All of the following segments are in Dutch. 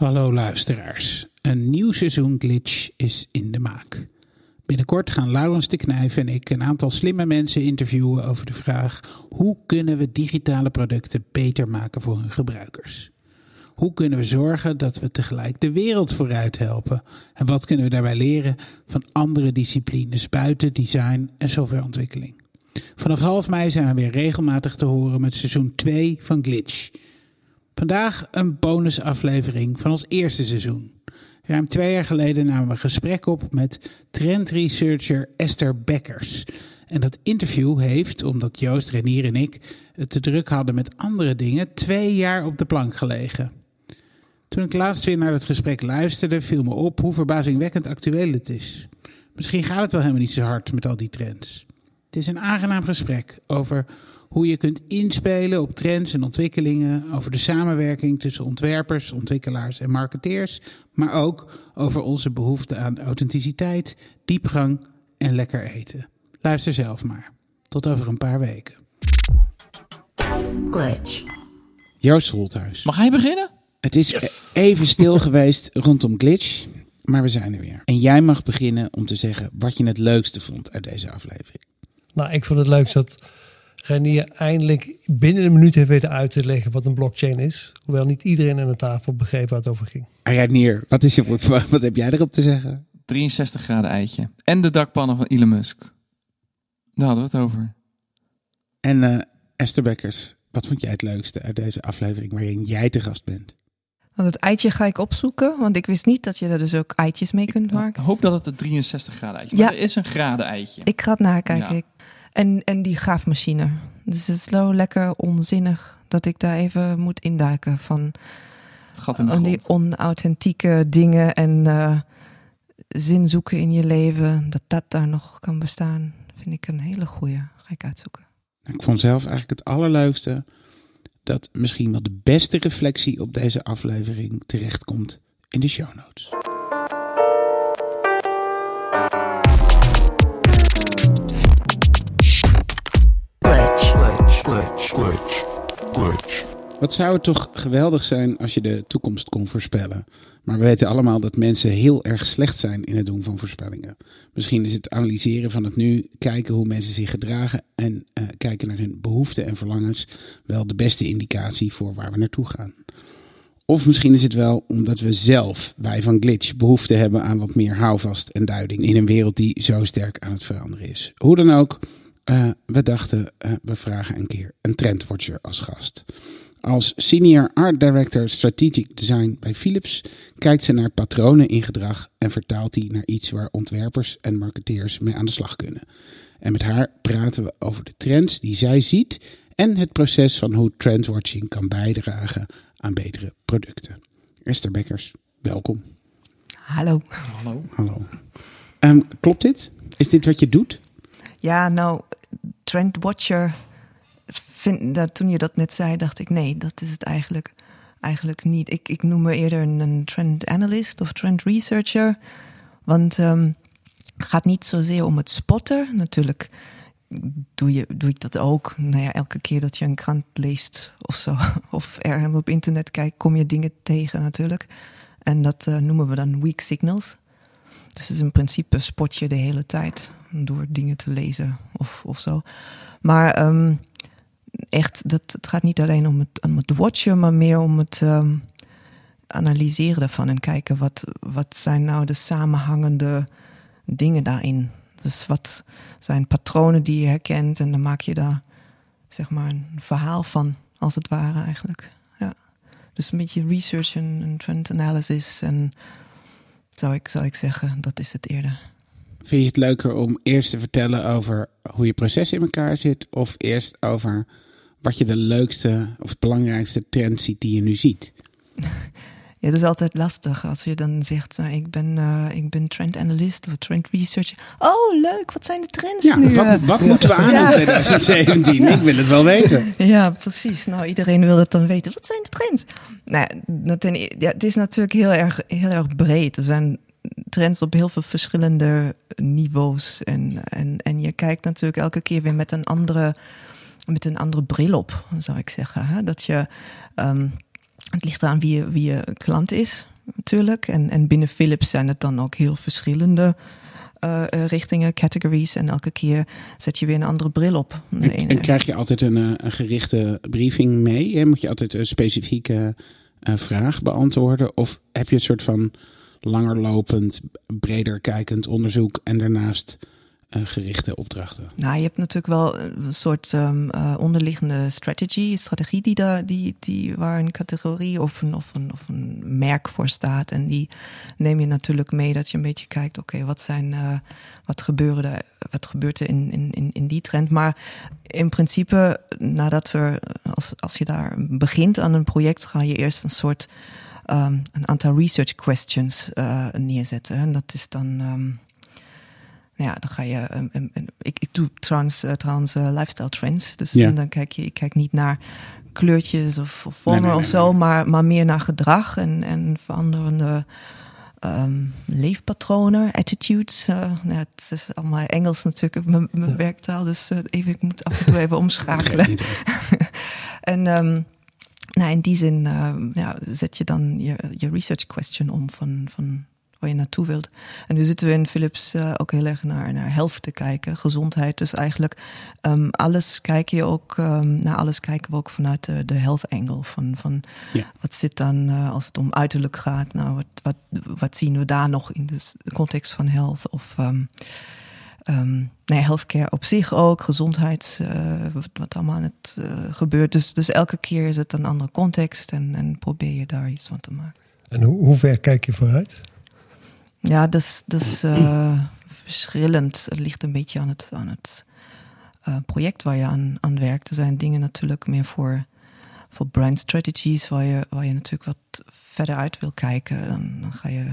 Hallo luisteraars. Een nieuw seizoen Glitch is in de maak. Binnenkort gaan Laurens de Knijf en ik een aantal slimme mensen interviewen over de vraag: hoe kunnen we digitale producten beter maken voor hun gebruikers? Hoe kunnen we zorgen dat we tegelijk de wereld vooruit helpen? En wat kunnen we daarbij leren van andere disciplines buiten design en softwareontwikkeling? Vanaf half mei zijn we weer regelmatig te horen met seizoen 2 van Glitch. Vandaag een bonusaflevering van ons eerste seizoen. Ruim twee jaar geleden namen we een gesprek op met trendresearcher Esther Bekkers. En dat interview heeft, omdat Joost, Renier en ik het te druk hadden met andere dingen, twee jaar op de plank gelegen. Toen ik laatst weer naar het gesprek luisterde, viel me op hoe verbazingwekkend actueel het is. Misschien gaat het wel helemaal niet zo hard met al die trends. Het is een aangenaam gesprek over hoe je kunt inspelen op trends en ontwikkelingen, over de samenwerking tussen ontwerpers, ontwikkelaars en marketeers, maar ook over onze behoefte aan authenticiteit, diepgang en lekker eten. Luister zelf maar. Tot over een paar weken. Glitch. Joost Holthuis. Mag hij beginnen? Het is even stil geweest rondom Glitch, maar we zijn er weer. En jij mag beginnen om te zeggen wat je het leukste vond uit deze aflevering. Nou, ik vond het leuk dat Renier eindelijk binnen een minuut heeft weten uit te leggen wat een blockchain is. Hoewel niet iedereen aan de tafel begreep waar het over ging. Renier, wat, is je, wat heb jij erop te zeggen? 63 graden eitje. En de dakpannen van Elon Musk. Daar hadden we het over. En uh, Esther Bekkers, wat vond jij het leukste uit deze aflevering waarin jij te gast bent? Want het eitje ga ik opzoeken, want ik wist niet dat je er dus ook eitjes mee kunt maken. Ik hoop dat het een 63 graden eitje is. Ja. er is een graden eitje. Ik ga het nakijken. Ja. En, en die graafmachine. Dus het is zo lekker onzinnig dat ik daar even moet induiken van het gat in de die onauthentieke dingen en uh, zin zoeken in je leven, dat dat daar nog kan bestaan, vind ik een hele goede. Ga ik uitzoeken. Ik vond zelf eigenlijk het allerleukste dat misschien wel de beste reflectie op deze aflevering terechtkomt in de show notes. Glitch, glitch. Wat zou het toch geweldig zijn als je de toekomst kon voorspellen? Maar we weten allemaal dat mensen heel erg slecht zijn in het doen van voorspellingen. Misschien is het analyseren van het nu, kijken hoe mensen zich gedragen en uh, kijken naar hun behoeften en verlangens wel de beste indicatie voor waar we naartoe gaan. Of misschien is het wel omdat we zelf, wij van Glitch, behoefte hebben aan wat meer houvast en duiding in een wereld die zo sterk aan het veranderen is. Hoe dan ook, uh, we dachten, uh, we vragen een keer een trendwatcher als gast. Als senior art director strategic design bij Philips kijkt ze naar patronen in gedrag en vertaalt die naar iets waar ontwerpers en marketeers mee aan de slag kunnen. En met haar praten we over de trends die zij ziet en het proces van hoe trendwatching kan bijdragen aan betere producten. Esther Bekkers, welkom. Hallo. Hallo. Hallo. Um, klopt dit? Is dit wat je doet? Ja, nou, trendwatcher. Vind, dat, toen je dat net zei, dacht ik nee, dat is het eigenlijk, eigenlijk niet. Ik, ik noem me eerder een, trend analyst of trend researcher. Want het gaat niet zozeer om het spotten. Natuurlijk doe, je, doe ik dat ook. Nou ja, elke keer dat je een krant leest of zo, of ergens op internet kijkt, kom je dingen tegen natuurlijk. En dat uh, noemen we dan weak signals. Dus in principe spot je de hele tijd door dingen te lezen of, of zo. Maar um, echt, dat, het gaat niet alleen om het, om het watchen, maar meer om het um, analyseren daarvan en kijken wat, wat zijn nou de samenhangende dingen daarin. Dus wat zijn patronen die je herkent en dan maak je daar zeg maar een verhaal van, als het ware eigenlijk. Ja. Dus een beetje research en, trend analysis en zou ik, zou ik zeggen, dat is het eerder. Vind je het leuker om eerst te vertellen over hoe je proces in elkaar zit, of eerst over wat je de leukste of belangrijkste trend ziet die je nu ziet? Ja, dat is altijd lastig als je dan zegt, nou, ik, ben, uh, ik ben trend analyst of trend researcher. Oh, leuk, wat zijn de trends ja, nu? Wat, wat moeten we aan in 2017? Ik wil het wel weten. Ja, precies. Nou, iedereen wil het dan weten. Wat zijn de trends? Nou, ja, het is natuurlijk heel erg, heel erg breed. Er zijn trends op heel veel verschillende niveaus. En, en, en je kijkt natuurlijk elke keer weer met een andere, met een andere bril op, zou ik zeggen. Hè? Dat je. Um, het ligt aan wie je, wie je klant is, natuurlijk. En, en binnen Philips zijn het dan ook heel verschillende uh, richtingen, categories. En elke keer zet je weer een andere bril op. En, en, krijg je altijd een, een gerichte briefing mee? Moet je altijd een specifieke uh, vraag beantwoorden? Of heb je een soort van langerlopend, breder kijkend onderzoek en daarnaast uh, gerichte opdrachten? Nou, je hebt natuurlijk wel een soort um, uh, onderliggende strategy, strategie die, daar, die, die waar een categorie of een, of, een, of een merk voor staat. En die neem je natuurlijk mee dat je een beetje kijkt, oké, wat zijn, wat, gebeuren er, wat gebeurt er in, in, in die trend. Maar in principe, nadat we, als, als je daar begint aan een project, ga je eerst een soort um, een aantal research questions uh, neerzetten. En dat is dan. Um, ja, dan ga je. Um, um, ik, ik doe trouwens, uh, trouwens uh, lifestyle trends. Dus ja. dan kijk je, ik kijk niet naar kleurtjes of, of vormen nee, nee, nee, of zo, maar, maar meer naar gedrag en, en veranderende um, leefpatronen, attitudes. Uh, nou, het is allemaal Engels natuurlijk, mijn, mijn ja. werktaal. Dus uh, even, ik moet af en toe even omschakelen. en um, nou, in die zin uh, ja, zet je dan je, je research question om van, van waar je naartoe wilt. En nu zitten we in Philips uh, ook heel erg naar, naar health te kijken, gezondheid. Dus eigenlijk um, alles kijk je ook, um, naar alles kijken we ook vanuit de, de health angle. Van, van ja. wat zit dan, uh, als het om uiterlijk gaat, nou, wat, wat, wat zien we daar nog in de context van health? Of um, um, nee, healthcare op zich ook, gezondheid, uh, wat, wat, allemaal aan het uh, gebeurt. Dus, dus elke keer is het een andere context en, en probeer je daar iets van te maken. En hoe, hoe ver kijk je vooruit? Ja, dat is, dat is uh, verschillend. Het ligt een beetje aan het, aan het project waar je aan, aan werkt. Er zijn dingen natuurlijk meer voor, voor brand strategies, waar je, waar je natuurlijk wat verder uit wil kijken. Dan, dan ga je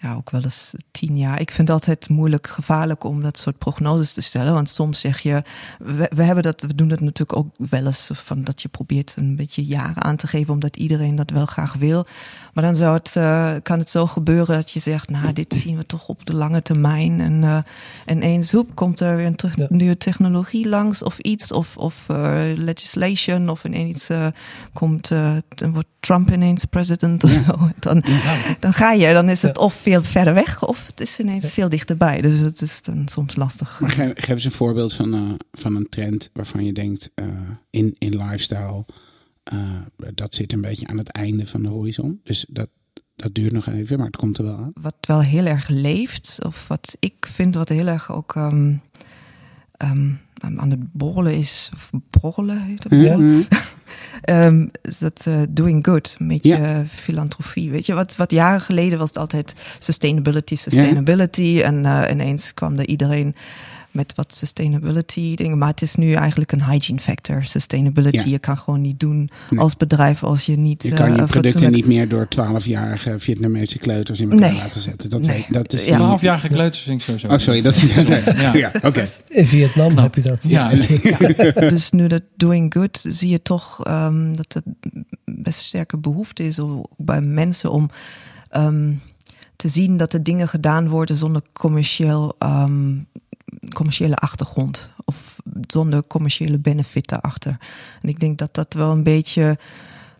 ja, ook wel eens tien jaar. Ik vind het altijd moeilijk, gevaarlijk om dat soort prognoses te stellen. Want soms zeg je, we, we, hebben dat, we doen dat natuurlijk ook wel eens, van dat je probeert een beetje jaren aan te geven, omdat iedereen dat wel graag wil. Maar dan zou het, uh, kan het zo gebeuren dat je zegt, nou, dit zien we toch op de lange termijn. En uh, ineens, hoep, komt er weer een terug, ja. nieuwe technologie langs of iets, of, of uh, legislation, of ineens komt, dan wordt Trump ineens president of zo. Dan, dan ga je, dan is het of veel verder weg of het is ineens veel dichterbij. Dus het is dan soms lastig. Maar geef, geef eens een voorbeeld van, uh, van een trend waarvan je denkt uh, in, in lifestyle, uh, dat zit een beetje aan het einde van de horizon. Dus dat, dat duurt nog even, maar het komt er wel aan. Wat wel heel erg leeft, of wat ik vind wat heel erg ook um, um, aan het borrelen is, of borrelen heet het? Mm -hmm. Um, is dat uh, doing good, een beetje ja. filantropie. Weet je, wat, wat jaren geleden was het altijd sustainability, sustainability. Ja. En uh, ineens kwam er iedereen met wat sustainability dingen. Maar het is nu eigenlijk een hygiene factor. Sustainability. Ja. Je kan gewoon niet doen nee. als bedrijf als je niet. Je kan je uh, producten niet meer door 12-jarige Vietnamese kleuters in elkaar nee. laten zetten. Dat, nee. dat is ja. 12-jarige kleuters vind ik sowieso. Oh, sorry. Dat is, ja, ja. oké. Okay. In Vietnam nou, heb je dat. Ja. dus nu dat doing good zie je toch um, dat het best sterke behoefte is bij mensen om. Um, te zien dat er dingen gedaan worden zonder commercieel um, commerciële achtergrond of zonder commerciële benefit daarachter. En ik denk dat dat wel een beetje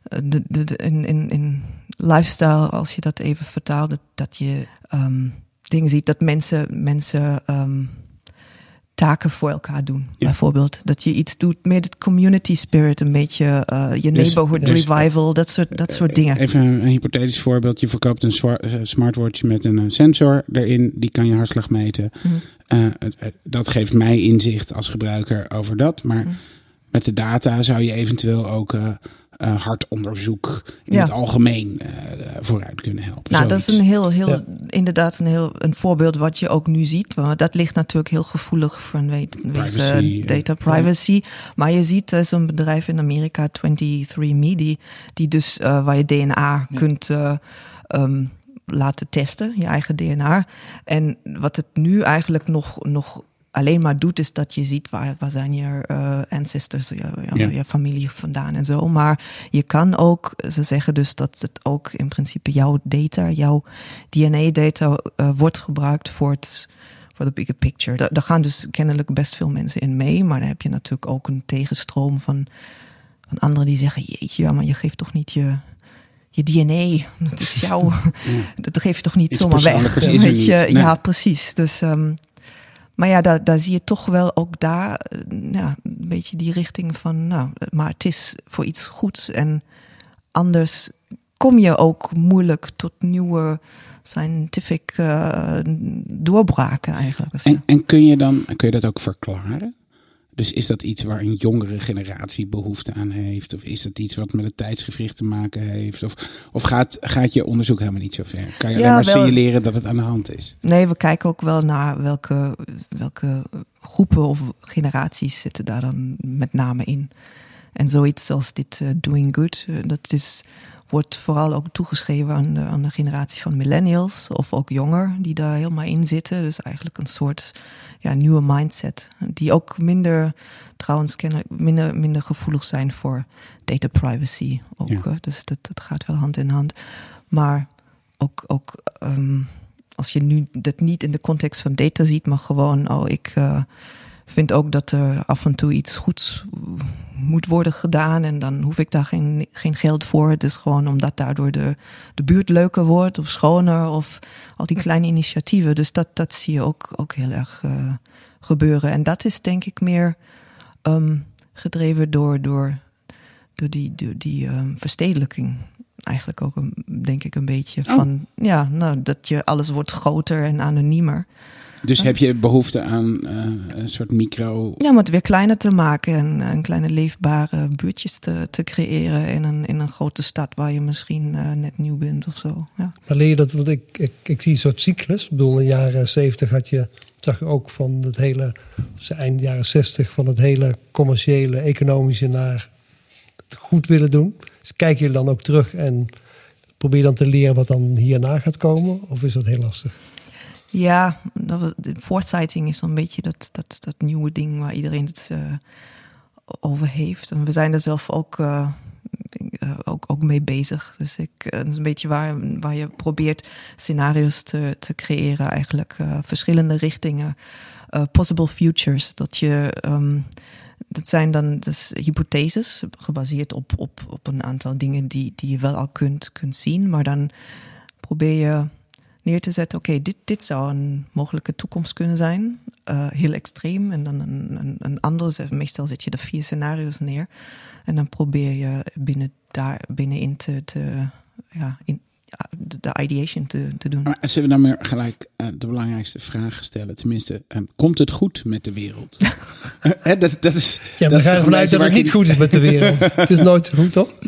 de, de, de, in, in, in lifestyle, als je dat even vertaalt, dat, dat je um, dingen ziet dat mensen, mensen um, taken voor elkaar doen. Ja. Bijvoorbeeld dat je iets doet met het community spirit, een beetje uh, je dus, neighborhood dus, revival, dat soort, dat soort dingen. Even een, een hypothetisch voorbeeld. Je verkoopt een smartwatch met een sensor erin, die kan je hartslag meten. Mm. Uh, dat geeft mij inzicht als gebruiker over dat. Maar mm. met de data zou je eventueel ook uh, uh, hartonderzoek in ja. het algemeen vooruit kunnen helpen. Nou, Zoiets. dat is een heel, heel ja. inderdaad een heel een voorbeeld wat je ook nu ziet. Want dat ligt natuurlijk heel gevoelig vanwege privacy, data privacy. Ja. Maar je ziet uh, zo'n bedrijf in Amerika, 23me, die, die dus waar je DNA kunt. Um, laten testen, je eigen DNA. En wat het nu eigenlijk nog, nog alleen maar doet, is dat je ziet waar, waar zijn je uh, ancestors, je, ja. je, familie vandaan en zo. Maar je kan ook, ze zeggen dus dat het ook in principe jouw data, jouw DNA-data uh, wordt gebruikt voor het voor de bigger picture. Daar, daar gaan dus kennelijk best veel mensen in mee, maar dan heb je natuurlijk ook een tegenstroom van van anderen die zeggen, jeetje, maar je geeft toch niet je, je DNA, dat is jou, dat geef je toch niet Iets zomaar weg. Weet je, niet. Nee. Ja, precies. Dus, ehm, maar ja, daar, daar zie je toch wel ook daar eh, ja, een beetje die richting van, nou, maar het is voor iets goeds en anders kom je ook moeilijk tot nieuwe scientific eh, doorbraken eigenlijk. En, en kun je dan kun je dat ook verklaren? Dus is dat iets waar een jongere generatie behoefte aan heeft? Of is dat iets wat met het tijdsgevricht te maken heeft? Of, of gaat, gaat je onderzoek helemaal niet zo ver? Kan je Ja, alleen maar wel. signaleren dat het aan de hand is? Nee, we kijken ook wel naar welke, welke groepen of generaties zitten daar dan met name in. En zoiets als dit eh, Doing Good, eh, dat is, wordt vooral ook toegeschreven aan de, aan de generatie van millennials of ook jonger die daar helemaal in zitten. Dus eigenlijk een soort ja, nieuwe mindset. Die ook minder, trouwens, kennen, minder, minder gevoelig zijn voor data privacy. Ook, Ja. dus dat, dat gaat wel hand in hand. Maar ook, ook ehm, als je nu dat niet in de context van data ziet, maar gewoon, oh, ik eh, vind ook dat er af en toe iets goeds moet worden gedaan en dan hoef ik daar geen, geen geld voor. Het is gewoon omdat daardoor de, de buurt leuker wordt of schoner of al die kleine initiatieven. Dus dat, dat zie je ook, ook heel erg eh, gebeuren. En dat is denk ik meer ehm, gedreven door, door, door die, door die ehm, verstedelijking. Eigenlijk ook, een, denk ik, een beetje Oh. van, ja, nou, dat je alles wordt groter en anoniemer. Dus heb je behoefte aan eh, een soort micro... Ja, om het weer kleiner te maken en, en kleine leefbare buurtjes te, te creëren in een, in een grote stad waar je misschien eh, net nieuw bent of zo. Ja. Maar leer je dat, want ik, ik, ik zie een soort cyclus. Ik bedoel, in de jaren 70 had je, zag je ook van het hele, of eind jaren 60, van het hele commerciële, economische naar het goed willen doen. Dus kijk je dan ook terug en probeer je dan te leren wat dan hierna gaat komen? Of is dat heel lastig? Ja, dat de foresighting is zo'n beetje dat, dat, dat nieuwe ding waar iedereen het eh, over heeft. En we zijn er zelf ook, eh, eh, ook, ook mee bezig. Dus ik, is een beetje waar, waar je probeert scenario's te, te creëren, eigenlijk verschillende richtingen. Possible futures. Dat je. ehm, dat zijn dan dus hypotheses, gebaseerd op, op, op een aantal dingen die, die je wel al kunt, kunt zien. Maar dan probeer je neer te zetten: oké, dit, dit zou een mogelijke toekomst kunnen zijn. Eh, heel extreem. En dan een, een, een andere, meestal zet je er vier scenario's neer. En dan probeer je binnen daar binnenin te, te ja, in, de, de ideation te, te doen. Maar zullen we dan maar gelijk eh, de belangrijkste vraag stellen? Tenminste, eh, komt het goed met de wereld? Hè, dat, dat is, Ja, maar dat dan is ga je toch ervan uit dat het niet goed is met de wereld. het is nooit goed, toch?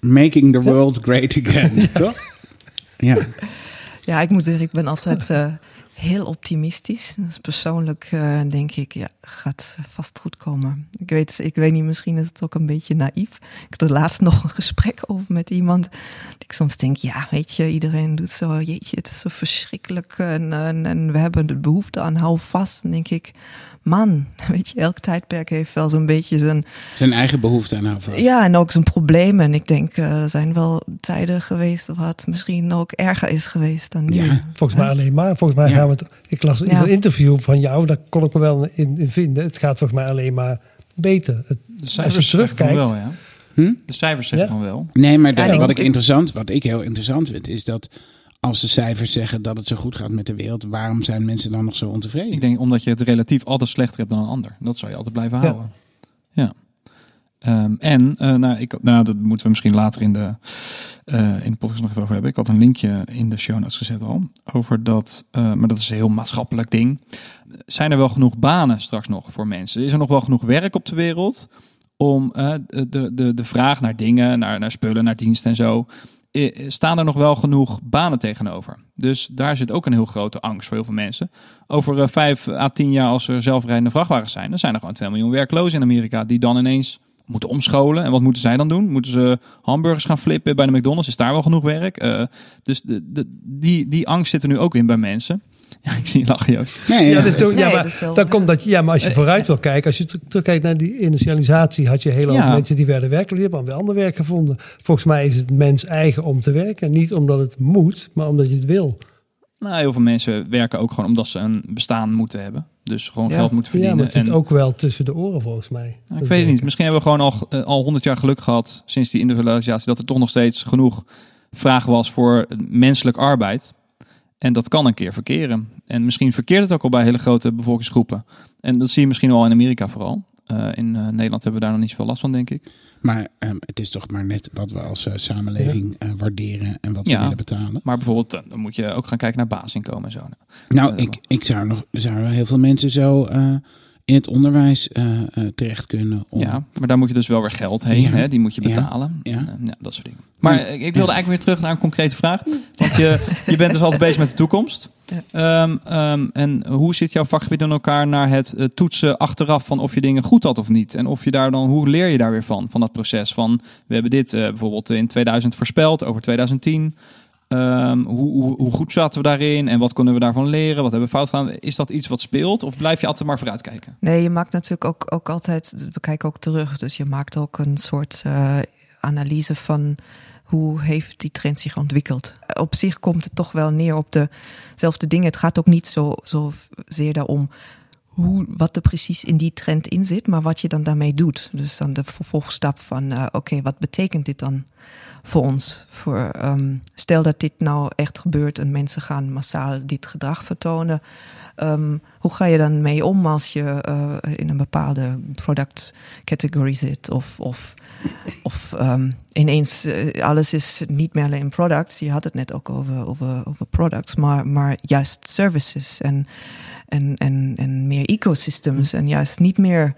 Making the world great again, toch? Ja. Ja, ik moet zeggen, ik ben altijd heel optimistisch. Dus persoonlijk eh, denk ik, ja, gaat vast goed komen. Ik weet, ik weet niet, misschien is het ook een beetje naïef. Ik had er laatst nog een gesprek over met iemand. Die ik soms denk, ja, weet je, iedereen doet zo, jeetje, het is zo verschrikkelijk. En, en, en we hebben de behoefte aan hou vast. Dan denk ik, man, weet je, elk tijdperk heeft wel zo'n beetje zijn Zijn eigen behoefte aan houden. ja, en ook zijn problemen. En ik denk, eh, er zijn wel tijden geweest waar het misschien ook erger is geweest dan nu. Ja. Volgens mij alleen maar. Volgens mij Ja. gaan we Ik las in Ja. een interview van jou, daar kon ik me wel in, in vinden. Het gaat volgens mij alleen maar beter. Het, De als cijfers je terugkijkt. wel, ja. Hm? De cijfers zeggen Ja. van wel. Nee, maar de- Ja, ik- wat ik interessant, wat ik heel interessant vind, is dat als de cijfers zeggen dat het zo goed gaat met de wereld, waarom zijn mensen dan nog zo ontevreden? Ik denk omdat je het relatief altijd slechter hebt dan een ander. Dat zou je altijd blijven Ja. houden. Ja. Ehm, en, eh, nou, ik, nou, dat moeten we misschien later in de, eh, in de podcast nog even over hebben. Ik had een linkje in de show notes gezet al. Over dat, eh, maar dat is een heel maatschappelijk ding. Zijn er wel genoeg banen straks nog voor mensen? Is er nog wel genoeg werk op de wereld om de, de, de vraag naar dingen, naar, naar spullen, naar diensten en zo. Staan er nog wel genoeg banen tegenover? Dus daar zit ook een heel grote angst voor heel veel mensen. Over vijf à tien jaar, als er zelfrijdende vrachtwagens zijn, dan zijn er gewoon 2 miljoen werklozen in Amerika die dan ineens moeten omscholen. En wat moeten zij dan doen? Moeten ze hamburgers gaan flippen bij de McDonald's? Is daar wel genoeg werk? Eh, dus de, de, die, die angst zit er nu ook in bij mensen. Ja, ik zie je lachen, Joost. Nee, Ja, ja. dit is ook- ja, Nee, maar dat dan komt dat, ja, maar als je vooruit wil kijken, als je ter- terugkijkt naar die industrialisatie, had je heel Ja. mensen die werden werkloos, die hebben weer ander werk gevonden. Volgens mij is het mens eigen om te werken. Niet omdat het moet, maar omdat je het wil. Nou, heel veel mensen werken ook gewoon omdat ze een bestaan moeten hebben. Dus gewoon Ja. geld moet Ja, verdienen. maar het zit en, ook wel tussen de oren volgens mij. Ik weet het niet. Misschien hebben we gewoon al, eh, al 100 jaar geluk gehad sinds die industrialisatie dat er toch nog steeds genoeg vraag was voor menselijk arbeid. En dat kan een keer verkeren. En misschien verkeert het ook al bij hele grote bevolkingsgroepen. En dat zie je misschien al in Amerika vooral. Eh, in eh, Nederland hebben we daar nog niet zoveel last van, denk ik. Maar ehm, het is toch maar net wat we als eh, samenleving eh, waarderen en wat we willen betalen. Maar bijvoorbeeld, eh, dan moet je ook gaan kijken naar basisinkomen en zo. Nou, ik, ik zou nog, zouden heel veel mensen zo eh, in het onderwijs eh, eh, terecht kunnen. Om, Ja, maar daar moet je dus wel weer geld heen. Ja. Hè? Die moet je betalen. Ja. En, ja, dat soort dingen. Maar Ja. ik ik wilde eigenlijk weer terug naar een concrete vraag. Want je, je bent dus altijd bezig met de toekomst. Ehm, ehm, en hoe zit jouw vakgebied in elkaar naar het eh, toetsen achteraf van of je dingen goed had of niet? En of je daar dan, hoe leer je daar weer van, van dat proces? Van, we hebben dit eh, bijvoorbeeld in 2000 voorspeld, over 2010. Ehm, hoe, hoe, hoe goed zaten we daarin en wat kunnen we daarvan leren? Wat hebben we fout gedaan? Is dat iets wat speelt of blijf je altijd maar vooruitkijken? Nee, je maakt natuurlijk ook, ook altijd, we kijken ook terug, dus je maakt ook een soort eh, analyse van hoe heeft die trend zich ontwikkeld. Op zich komt het toch wel neer op dezelfde dingen. Het gaat ook niet zo, zo zeer daarom hoe, wat er precies in die trend in zit, maar wat je dan daarmee doet. Dus dan de vervolgstap van, eh, oké, wat betekent dit dan voor ons? Voor, ehm, stel dat dit nou echt gebeurt en mensen gaan massaal dit gedrag vertonen. Ehm, hoe ga je dan mee om als je eh, in een bepaalde product category zit? Of, of, of ehm, ineens eh, alles is niet meer alleen products. Je had het net ook over, over, over products, maar, maar juist services en, en, en, en meer ecosystems. En juist niet meer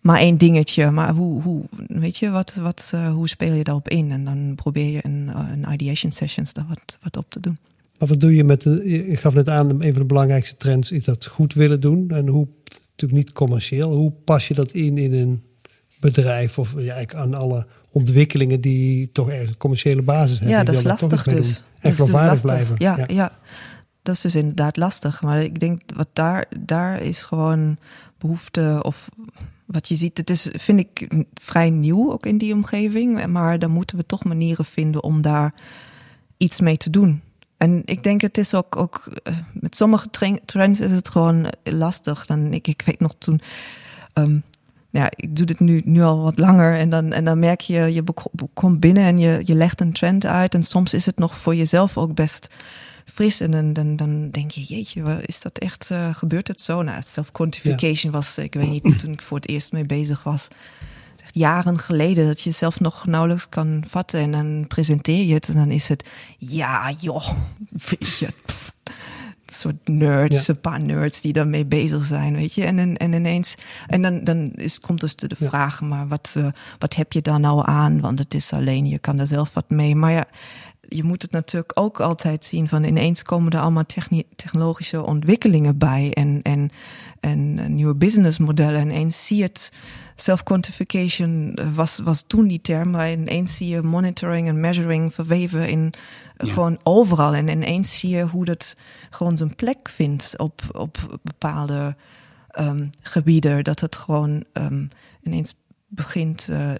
maar één dingetje. Maar hoe, hoe weet je, wat, wat, eh, hoe speel je daarop in? En dan probeer je in, eh, in ideation sessions daar wat, wat op te doen. Maar wat doe je met de, je gaf net aan, een van de belangrijkste trends is dat goed willen doen. En hoe, natuurlijk niet commercieel, hoe pas je dat in in een bedrijf of ja, eigenlijk aan alle ontwikkelingen die toch ergens een commerciële basis hebben? Ja, dat is lastig dus. En geloofwaardig blijven. Ja, ja. Dat is dus inderdaad lastig. Maar ik denk wat daar, daar is gewoon behoefte of wat je ziet. Het is, vind ik, vrij nieuw ook in die omgeving. Maar dan moeten we toch manieren vinden om daar iets mee te doen. En ik denk het is ook, ook eh, met sommige trends is het gewoon lastig. Dan, ik, ik weet nog toen, ehm, ja, ik doe dit nu, nu al wat langer en dan, en dan merk je, je komt binnen en je, je legt een trend uit. En soms is het nog voor jezelf ook best fris. En dan, dan, dan denk je, jeetje, wat is dat echt, eh, gebeurt het zo? Nou, self-quantification was, ik weet niet, toen ik voor het eerst mee bezig was. Echt Jaren geleden dat je zelf nog nauwelijks kan vatten en dan presenteer je het en dan is het, ja joh, weet je, pff, soort nerds, Ja. een paar nerds die daarmee bezig zijn, weet je. En, en, en ineens, en dan, dan is, komt dus de, de Ja. vraag, maar wat, eh, wat heb je daar nou aan? Want het is alleen, je kan er zelf wat mee. Maar ja, je moet het natuurlijk ook altijd zien van ineens komen er allemaal technologische ontwikkelingen bij en, en, en eh, nieuwe businessmodellen. En ineens zie je het, self-quantification eh, was, was toen die term, maar ineens zie je monitoring en measuring verweven in eh, Ja. gewoon overal. En ineens zie je hoe dat gewoon zijn plek vindt op, op bepaalde ehm, gebieden. Dat het gewoon ehm, ineens begint eh,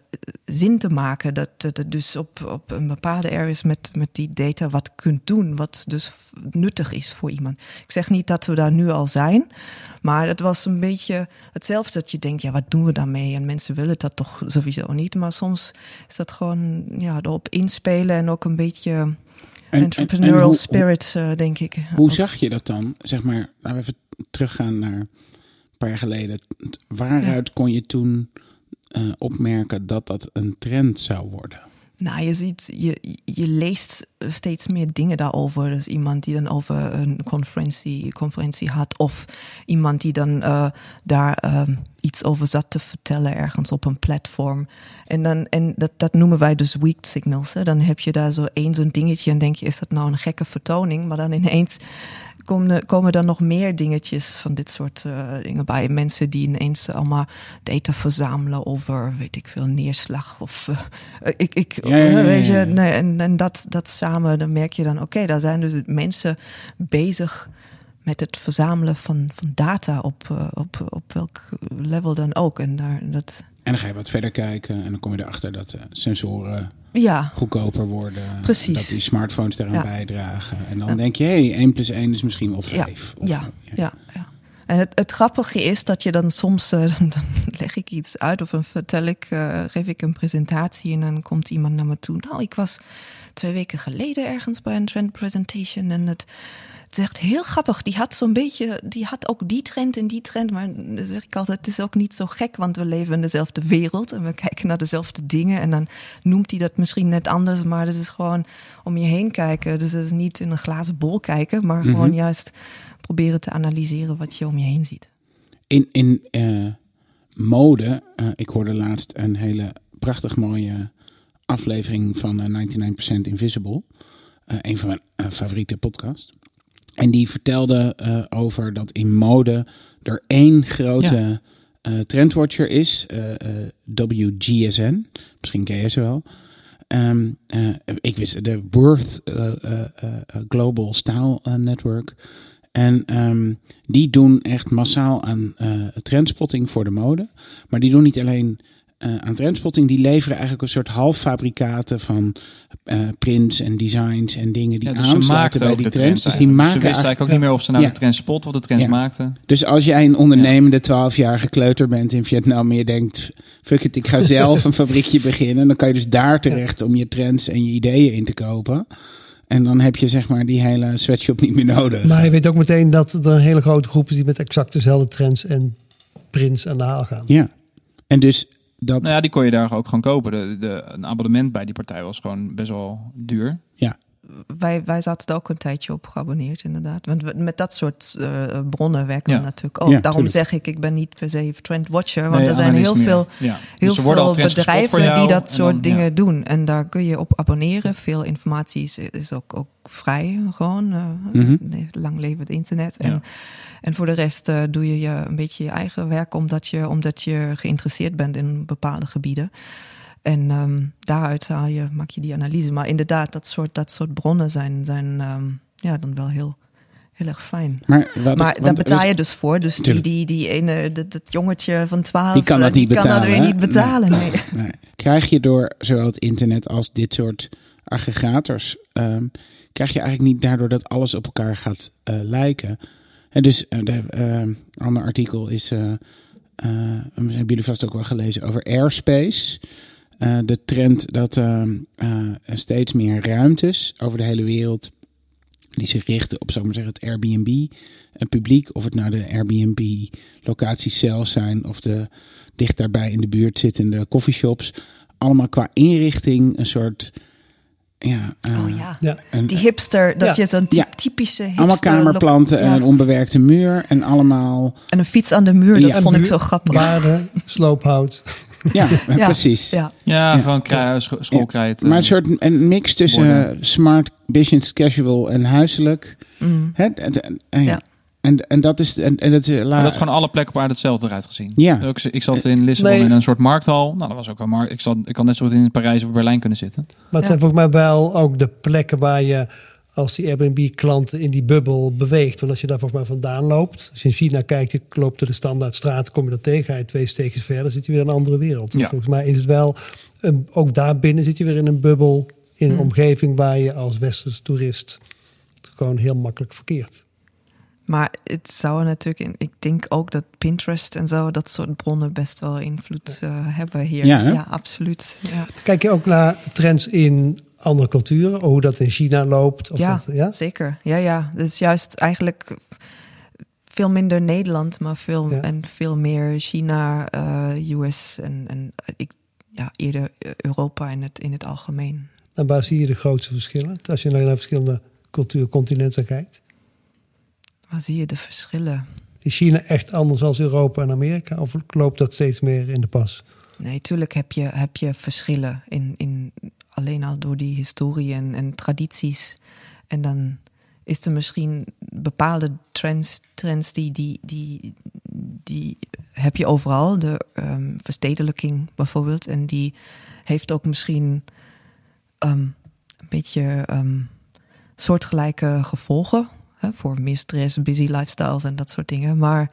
zin te maken. Dat dat het dus op, op een bepaalde areas met, met die data wat kunt doen. Wat dus nuttig is voor iemand. Ik zeg niet dat we daar nu al zijn. Maar het was een beetje hetzelfde dat je denkt, ja, wat doen we daarmee? En mensen willen dat toch sowieso niet. Maar soms is dat gewoon ja, erop inspelen en ook een beetje En- en- entrepreneurial en hoe- spirit, eh, denk ik. Hoe Ook. zag je dat dan? Zeg maar, laten we even teruggaan naar een paar jaar geleden. Waaruit kon je toen eh, opmerken dat dat een trend zou worden? Nou, je ziet, je, je leest steeds meer dingen daarover. Dus iemand die dan over een conferentie, conferentie had, of iemand die dan eh, daar ehm, iets over zat te vertellen ergens op een platform. En, dan, en dat, dat noemen wij dus weak signals. Hè. Dan heb je daar zo één zo'n dingetje en denk je, is dat nou een gekke vertoning? Maar dan ineens komen, komen er nog meer dingetjes van dit soort eh, dingen bij. Mensen die ineens allemaal data verzamelen over, weet ik veel, neerslag of eh, ik, ik Ja, ja, ja, ja, weet je, nee, en, en dat, dat samen, dan merk je dan, oké, daar zijn dus mensen bezig met het verzamelen van, van data op, eh, op, op welk level dan ook. En daar, dat, En dan ga je wat verder kijken en dan kom je erachter dat eh, sensoren ja, goedkoper worden. Precies. Dat die smartphones daaraan Ja. bijdragen. En dan Ja. denk je, hé, hey, 1 plus 1 is misschien wel Ja, 5. ja, ja, ja. En het, het grappige is dat je dan soms, uh, dan leg ik iets uit of dan vertel ik, uh, geef ik een presentatie en dan komt iemand naar me toe. Nou, ik was twee weken geleden ergens bij een trend presentation en het, echt heel grappig. Die had zo'n beetje, die had ook die trend en die trend, maar dan zeg ik altijd, het is ook niet zo gek, want we leven in dezelfde wereld en we kijken naar dezelfde dingen en dan noemt hij dat misschien net anders, maar het is gewoon om je heen kijken. Dus het is niet in een glazen bol kijken, maar gewoon Mhm. juist proberen te analyseren wat je om je heen ziet. In, in eh, mode, eh, ik hoorde laatst een hele prachtig mooie aflevering van eh, 99% Invisible. Eh, een van mijn favoriete podcasts. En die vertelde eh, over dat in mode er één grote eh, trendwatcher is. eh, WGSN. Misschien ken je ze wel. Eh, ik wist de Worth Global Style Network. En ehm, die doen echt massaal aan trendspotting voor de mode. Maar die doen niet alleen eh, aan trendspotting. Die leveren eigenlijk een soort halffabrikaten van eh, prints en designs en dingen die Ja, dus ze aansluiten maakten bij ook die de trends. trends. Dus die maken ze wisten eigenlijk ook niet meer of ze nou Ja. de trends spotten of de trends Ja. maakten. Dus als jij een ondernemende 12-jarige kleuter bent in Vietnam en je denkt, fuck it, ik ga zelf een fabriekje beginnen, dan kan je dus daar terecht om je trends en je ideeën in te kopen. En dan heb je zeg maar die hele sweatshop niet meer nodig. Maar je weet ook meteen dat er een hele grote groep is die met exact dezelfde trends en prints aan de haal gaan. Ja. En dus dat, Nou ja, die kon je daar ook gewoon kopen. De, de, een abonnement bij die partij was gewoon best wel duur. Wij, wij zaten er ook een tijdje op geabonneerd, inderdaad. Want we- met dat soort eh, bronnen werken Ja. we natuurlijk ook. Ja, Daarom tuurlijk. zeg ik, ik ben niet per se trendwatcher. Want Nee, er zijn heel meer. veel Ja. heel dus al veel bedrijven jou die dat soort dan- dingen doen. En daar kun je op abonneren. Veel informatie is, is ook, ook vrij gewoon. eh, Mhm. lang leven het internet. En, en voor de rest eh, doe je, je een beetje je eigen werk omdat je, omdat je geïnteresseerd bent in bepaalde gebieden. En ehm, daaruit haal je, maak je die analyse. Maar inderdaad, dat soort, dat soort bronnen zijn, zijn ehm, ja, dan wel heel, heel erg fijn. maar wat, Maar daar betaal je dus voor. Dus die, die, die ene, dat, dat jongetje van 12, Die kan eh, dat niet kan dat betalen, weer niet betalen. Nee. Nee. Krijg je door zowel het internet als dit soort aggregators, ehm, krijg je eigenlijk niet daardoor dat alles op elkaar gaat eh, lijken. En dus eh, de, ehm, ander artikel is, eh, eh, hebben jullie vast ook wel gelezen over airspace. Eh, de trend dat ehm, eh, er steeds meer ruimtes over de hele wereld die zich richten op, zou ik maar zeggen, het Airbnb een publiek. Of het nou de Airbnb locaties zelf zijn of de dicht daarbij in de buurt zittende coffeeshops. Allemaal qua inrichting een soort, ja, eh, Oh ja. Ja. een, Die hipster, dat Ja. je zo'n ty- Ja. typische hipster... allemaal kamerplanten en een onbewerkte muur en allemaal, En een fiets aan de muur, dat vond ik zo grappig. Waarde, sloophout. Ja, Ja. precies. Ja. Ja, gewoon scho- schoolkrijt. Maar eh, een soort een mix tussen eh, smart, business, casual en huiselijk. Mm. Hè? En, en, en, ja. En, en dat is. En, en dat, is- maar dat is gewoon alle plekken op aarde hetzelfde eruit gezien. Ja. Ik zat in Lissabon Nee. in een soort markthal. Nou, dat was ook een markt. Ik, zat, ik kan net zo goed in Parijs of Berlijn kunnen zitten. Maar het Ja. zijn volgens mij wel ook de plekken waar je als die Airbnb-klanten in die bubbel beweegt. Want als je daar volgens mij vandaan loopt, als je in China kijkt, je loopt door de standaardstraat, kom je dat tegen, ga je twee steekjes verder, zit je weer in een andere wereld. Dus Ja. volgens mij is het wel, een, ook daar binnen zit je weer in een bubbel, in een Hmm. omgeving waar je als westerse toerist gewoon heel makkelijk verkeert. Maar het zou natuurlijk, in, ik denk ook dat Pinterest en zo, dat soort bronnen best wel invloed eh, hebben hier. Ja, hè? absoluut. Ja, Kijk je ook naar trends in andere culturen, hoe dat in China loopt? Of ja, dat, ja? zeker. Ja, ja. Het is juist eigenlijk veel minder Nederland, maar veel, Ja. en veel meer China, eh, US en, en ik, ja, eerder Europa in het, in het algemeen. En waar zie je de grootste verschillen? Als je naar verschillende cultuurcontinenten kijkt. Waar zie je de verschillen? Is China echt anders als Europa en Amerika? Of loopt dat steeds meer in de pas? Nee, tuurlijk heb je, heb je verschillen in, in alleen al door die historie en, tradities. En dan is er misschien bepaalde trends, trends die, die, die, die heb je overal. De ehm, verstedelijking bijvoorbeeld. En die heeft ook misschien ehm, een beetje ehm, soortgelijke gevolgen. Hè, voor meer stress, busy lifestyles en dat soort dingen. Maar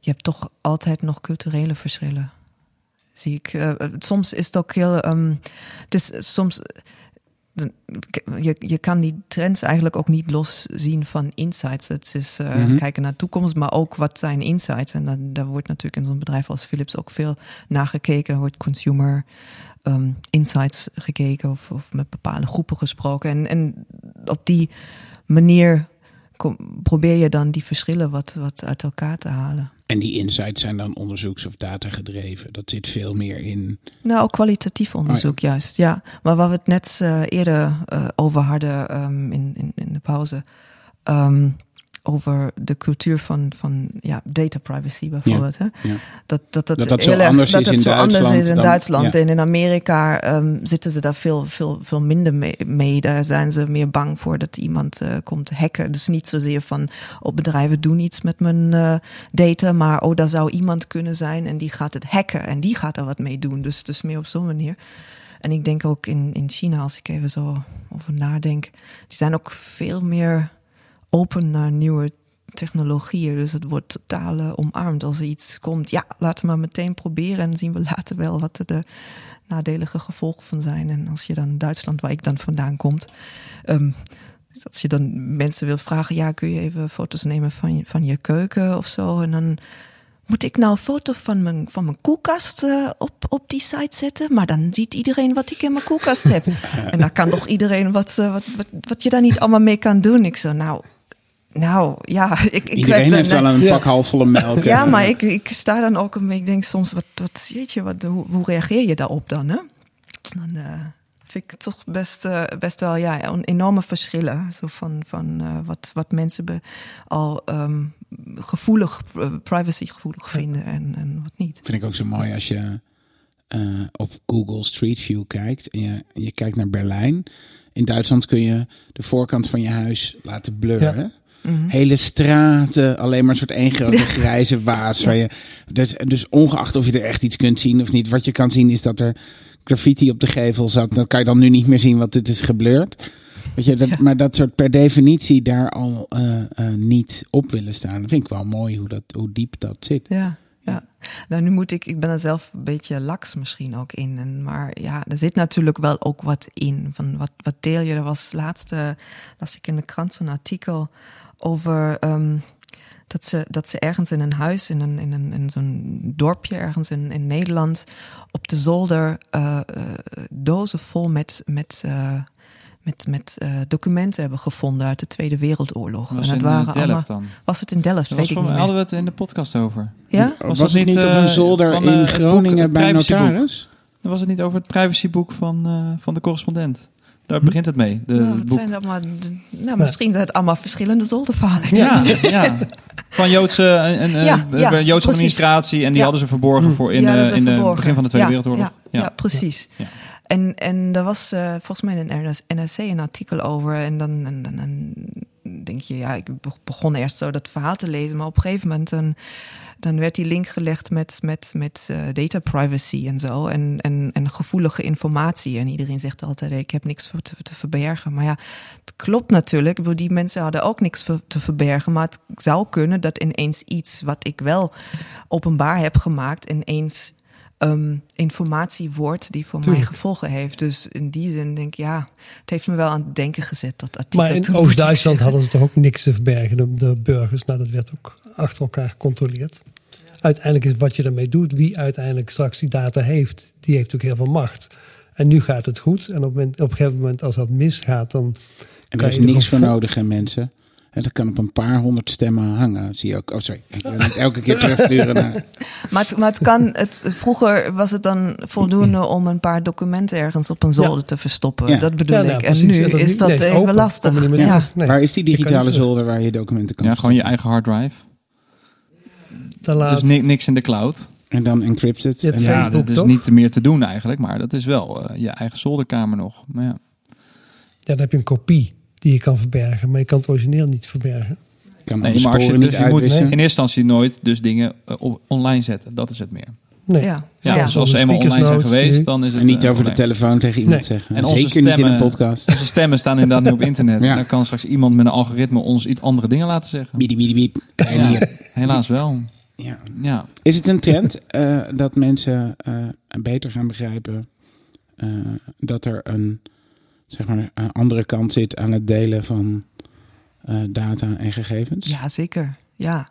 je hebt toch altijd nog culturele verschillen zie ik. eh, soms is het ook heel. ehm, het is soms. je, je kan die trends eigenlijk ook niet loszien van insights. Het is eh, Mhm. kijken naar de toekomst, maar ook wat zijn insights. En dan, daar wordt natuurlijk in zo'n bedrijf als Philips ook veel naar gekeken. Er wordt consumer ehm, insights gekeken of, of met bepaalde groepen gesproken. En, en op die manier kom- probeer je dan die verschillen wat, wat uit elkaar te halen. En die insights zijn dan onderzoeks- of datagedreven. Dat zit veel meer in. Nou, ook kwalitatief onderzoek juist, ja. Maar waar we het net eh, eerder eh, over hadden ehm, in, in, in de pauze... ehm, over de cultuur van, van ja, data privacy bijvoorbeeld. Hè? Ja. Dat, dat, dat, Dat dat zo heel erg- anders dat is het in zo anders Duitsland is in dan- Duitsland. ja. En in Amerika ehm, zitten ze daar veel, veel, veel minder mee, mee. Daar zijn ze meer bang voor dat iemand eh, komt hacken. Dus niet zozeer van, oh bedrijven doen iets met mijn eh, data, maar oh daar zou iemand kunnen zijn en die gaat het hacken en die gaat er wat mee doen. Dus, dus meer op zo'n manier. En ik denk ook in, in China, als ik even zo over nadenk, die zijn ook veel meer open naar nieuwe technologieën. Dus het wordt totaal eh, omarmd. Als er iets komt, ja, laten we maar meteen proberen. En dan zien we later wel wat er de nadelige gevolgen van zijn. En als je dan Duitsland, waar ik dan vandaan komt, ehm, als je dan mensen wil vragen, ja, kun je even foto's nemen van je, van je keuken of zo? En dan moet ik nou een foto van mijn, van mijn koelkast eh, op, op die site zetten? Maar dan ziet iedereen wat ik in mijn koelkast heb. en dan kan toch iedereen wat, eh, wat, wat, wat je daar niet allemaal mee kan doen? Ik zo, nou, nou ja, ik, ik Iedereen ben- heeft wel een Ja. pak halfvolle melk. ja, En, maar ik, ik sta dan ook een beetje, ik denk soms, wat, wat jeetje, wat, hoe, hoe reageer je daarop dan? Hè? Dan eh, vind ik toch best, eh, best wel ja, een enorme verschillen. Zo van, van eh, wat, wat mensen be, al ehm, gevoelig, privacygevoelig vinden en, en wat niet. Vind ik ook zo mooi als je eh, op Google Street View kijkt en je, je kijkt naar Berlijn. In Duitsland kun je de voorkant van je huis laten blurren. Mhm. Hele straten, alleen maar een soort één grote grijze waas. Waar je, dus, dus ongeacht of je er echt iets kunt zien of niet. Wat je kan zien is dat er graffiti op de gevel zat. Dat kan je dan nu niet meer zien, want het is geblurred. Weet je, dat, Ja. Maar dat soort per definitie daar al eh, eh, niet op willen staan. Dat vind ik wel mooi hoe, dat, hoe diep dat zit. Ja, ja. Nou, nu moet ik, ik ben er zelf een beetje laks misschien ook in. En, maar ja, er zit natuurlijk wel ook wat in. Van wat, wat deel je? Er was laatste, las ik in de krant zo'n artikel over ehm, dat, ze, dat ze ergens in een huis, in, een, in, een, in zo'n dorpje ergens in, in Nederland, op de zolder eh, eh, dozen vol met. met eh, met, met documenten hebben gevonden uit de Tweede Wereldoorlog. Was en in dat waren Delft allemaal. dan. Was het in Delft? Dat Weet was ik van, niet meer. hadden we het in de podcast over. Ja? Was, Was het het niet niet, op een zolder van, in boek, Groningen bij notaris? Dan was het niet over het privacyboek van, eh, van de correspondent. Daar begint het mee. De, nou, het het zijn allemaal, nou, misschien zijn het allemaal verschillende zolderverhalen. Ja, ja. Van Joodse, en, en, eh, Ja, de ja, Joodse precies. administratie. En die hadden ze verborgen voor in, eh, is in het verborgen. begin van de Tweede Wereldoorlog. Ja, ja. precies. Ja. En, en er was eh, volgens mij in een NRC een artikel over. En dan, en, dan- dan denk je, ja, ik be- begon eerst zo dat verhaal te lezen. Maar op een gegeven moment dan, dan werd die link gelegd met, met, met eh, data privacy en zo. En, en, en gevoelige informatie. En iedereen zegt altijd, ik heb niks te, te verbergen. Maar ja, het klopt natuurlijk. Ik bedoel, die mensen hadden ook niks te verbergen. Maar het zou kunnen dat ineens iets wat ik wel openbaar heb gemaakt, ineens ehm, informatie wordt die voor Tuurlijk. mij gevolgen heeft. Dus in die zin denk ik, ja, het heeft me wel aan het denken gezet, dat artikel. Maar in Oost-Duitsland hadden ze toch ook niks te verbergen, de, de burgers. Nou, dat werd ook achter elkaar gecontroleerd. Uiteindelijk is wat je ermee doet, wie uiteindelijk straks die data heeft, die heeft ook heel veel macht. En nu gaat het goed. En op, moment, op een gegeven moment, als dat misgaat, dan. En kan er is je niks voor nodig, hè, mensen. En dat kan op een paar honderd stemmen hangen. Zie je ook. Oh, sorry. Ik wil niet elke keer terugsturen naar. Maar het, maar het kan, het, vroeger was het dan voldoende om een paar documenten ergens op een zolder te verstoppen. Ja. Dat bedoel Ja, nou, ik. En nu Ja, dat is dat even open. lastig. Nee, Waar is die digitale zolder waar je documenten kan Ja, gewoon je eigen harddrive. Te laat. Dus ni- niks in de cloud. En dan encrypted. En Ja, Facebook, dat is toch? niet meer te doen eigenlijk. Maar dat is wel eh, je eigen zolderkamer nog. Maar ja. Ja, dan heb je een kopie die je kan verbergen, maar je kan het origineel niet verbergen. kan Nee, de maar als je, dus je moet in eerste instantie nooit dus dingen eh, op, online zetten. Dat is het meer. Nee. Ja. Ja, Ja. dus als ze eenmaal online zijn geweest, nu. dan is het... En niet eh, over de telefoon tegen iemand Nee. zeggen. En onze Zeker niet in een stemmen- podcast. Onze stemmen staan inderdaad nu op internet. Ja. En dan kan straks iemand met een algoritme ons iets andere dingen laten zeggen. Biedi, biedi, biep. Helaas wel. Ja. Ja. Is het een trend eh, dat mensen eh, beter gaan begrijpen eh, dat er een zeg maar, een andere kant zit aan het delen van eh, data en gegevens? Ja, zeker. Ja,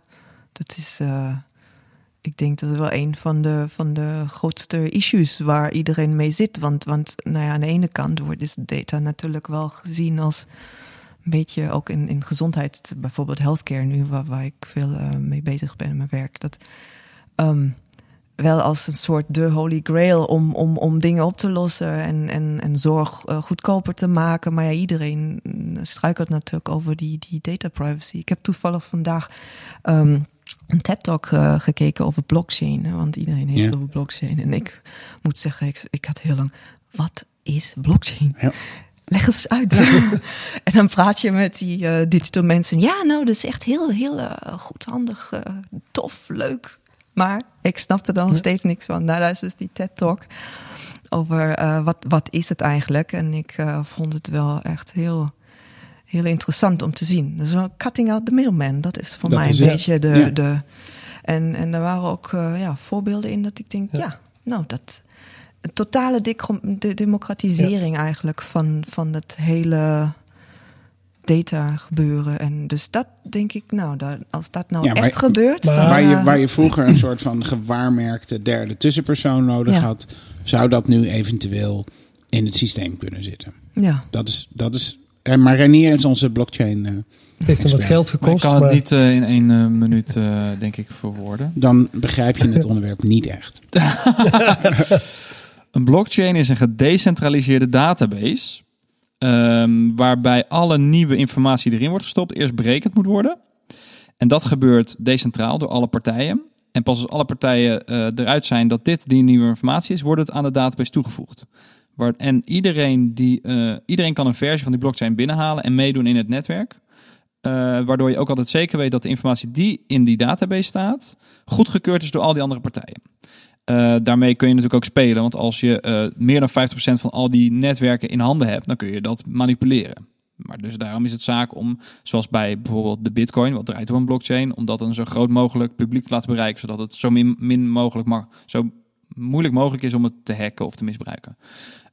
dat is. eh, ik denk dat het wel een van de, van de grootste issues waar iedereen mee zit. Want, want nou ja, aan de ene kant wordt is data natuurlijk wel gezien als een beetje ook in, in gezondheid, bijvoorbeeld healthcare nu, waar, waar ik veel eh, mee bezig ben in mijn werk. Dat ehm, wel als een soort de holy grail om, om, om dingen op te lossen en, en, en zorg eh, goedkoper te maken. Maar ja, iedereen mm, struikelt natuurlijk over die, die data privacy. Ik heb toevallig vandaag ehm, een TED-talk eh, gekeken over blockchain. Want iedereen heeft Ja. over blockchain. En ik moet zeggen, ik, ik had heel lang... Wat is blockchain? Ja. Leg het eens uit. en dan praat je met die eh, digital mensen. Ja, nou, dat is echt heel, heel eh, goed, handig, tof, leuk. Maar ik snapte er nog steeds niks van. Nou, daar is dus die TED-talk over eh, wat, wat is het eigenlijk. En ik eh, vond het wel echt heel, heel interessant om te zien. Dus cutting out the middleman, dat is voor Dat mij is een beetje de... Ja. de en, en er waren ook eh, ja, voorbeelden in dat ik denk, ja, nou, dat... Een totale de democratisering eigenlijk van, van het hele data gebeuren. En dus dat denk ik, nou, daar, als dat nou Ja, maar- echt gebeurt, maar- dan... Waar je, eh, waar je vroeger een soort van gewaarmerkte derde tussenpersoon nodig Ja. had, zou dat nu eventueel in het systeem kunnen zitten. ja, Dat is, dat is, eh, maar Renier is onze blockchain. eh, Het heeft hem wat geld Maar ik gekost. kan het maar- niet in één minuut, eh, denk ik, verwoorden. dan begrijp je het onderwerp niet echt. Een blockchain is een gedecentraliseerde database. Ehm, waarbij alle nieuwe informatie erin wordt gestopt, eerst berekend moet worden. En dat gebeurt decentraal door alle partijen. En pas als alle partijen eh, eruit zijn dat dit die nieuwe informatie is, wordt het aan de database toegevoegd. Waar, en iedereen, die, eh, iedereen kan een versie van die blockchain binnenhalen en meedoen in het netwerk. Eh, waardoor je ook altijd zeker weet dat de informatie die in die database staat, goedgekeurd is door al die andere partijen. Eh, daarmee kun je natuurlijk ook spelen, want als je eh, meer dan 50% van al die netwerken in handen hebt, dan kun je dat manipuleren. Maar dus daarom is het zaak om, zoals bij bijvoorbeeld de Bitcoin, wat draait op een blockchain, om dat een zo groot mogelijk publiek te laten bereiken, zodat het zo min, mogelijk, zo moeilijk mogelijk is om het te hacken of te misbruiken.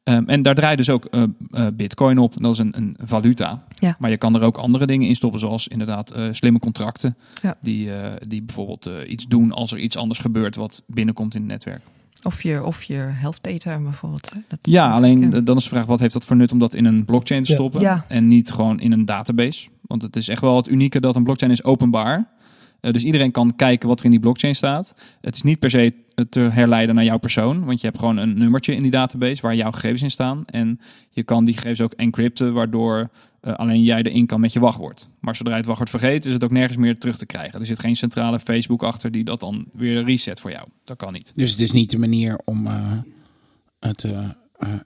Ehm, en daar draait dus ook eh, eh, Bitcoin op. Dat is een, een valuta. Ja. Maar je kan er ook andere dingen in stoppen, zoals inderdaad eh, slimme contracten. Ja. Die, eh, die bijvoorbeeld iets doen als er iets anders gebeurt wat binnenkomt in het netwerk. Of je, of je health data bijvoorbeeld. Dat Ja, alleen ja. dan is de vraag, wat heeft dat voor nut om dat in een blockchain te Ja. stoppen? Ja. En niet gewoon in een database. Want het is echt wel het unieke dat een blockchain is openbaar. Eh, dus iedereen kan kijken wat er in die blockchain staat. Het is niet per se te herleiden naar jouw persoon. Want je hebt gewoon een nummertje in die database waar jouw gegevens in staan. En je kan die gegevens ook encrypten, waardoor eh, alleen jij erin kan met je wachtwoord. Maar zodra je het wachtwoord vergeet, is het ook nergens meer terug te krijgen. Er zit geen centrale Facebook achter die dat dan weer reset voor jou. Dat kan niet. Dus het is niet de manier om eh, het eh,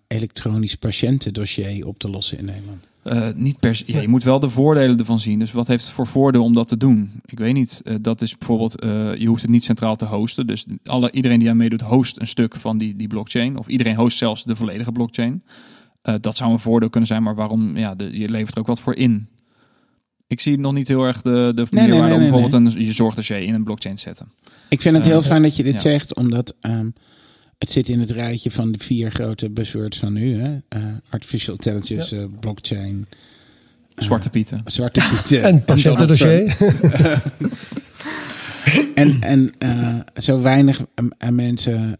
elektronisch patiëntendossier op te lossen in Nederland. Eh, niet per. Ja, je moet wel de voordelen ervan zien. Dus wat heeft het voor voordeel om dat te doen? Ik weet niet. Eh, dat is bijvoorbeeld, eh, je hoeft het niet centraal te hosten. Dus alle, iedereen die aan meedoet, host een stuk van die, die blockchain. Of iedereen host zelfs de volledige blockchain. Dat zou een voordeel kunnen zijn, maar waarom? Ja, de, je levert er ook wat voor in. Ik zie nog niet heel erg de, de nee, meerwaarde nee, om nee, bijvoorbeeld een je zorgdossier in een blockchain te zetten. Ik vind het heel fijn dat je dit ja. zegt, omdat ehm, het zit in het rijtje van de vier grote buzzwords van nu. Hè? Eh, artificial intelligence, eh, blockchain, eh, Zwarte pieten. zwarte pieten. En patiëntendossier. En, en eh, zo weinig mensen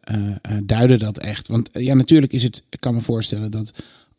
duiden dat echt. Want ja, natuurlijk is het, ik kan me voorstellen dat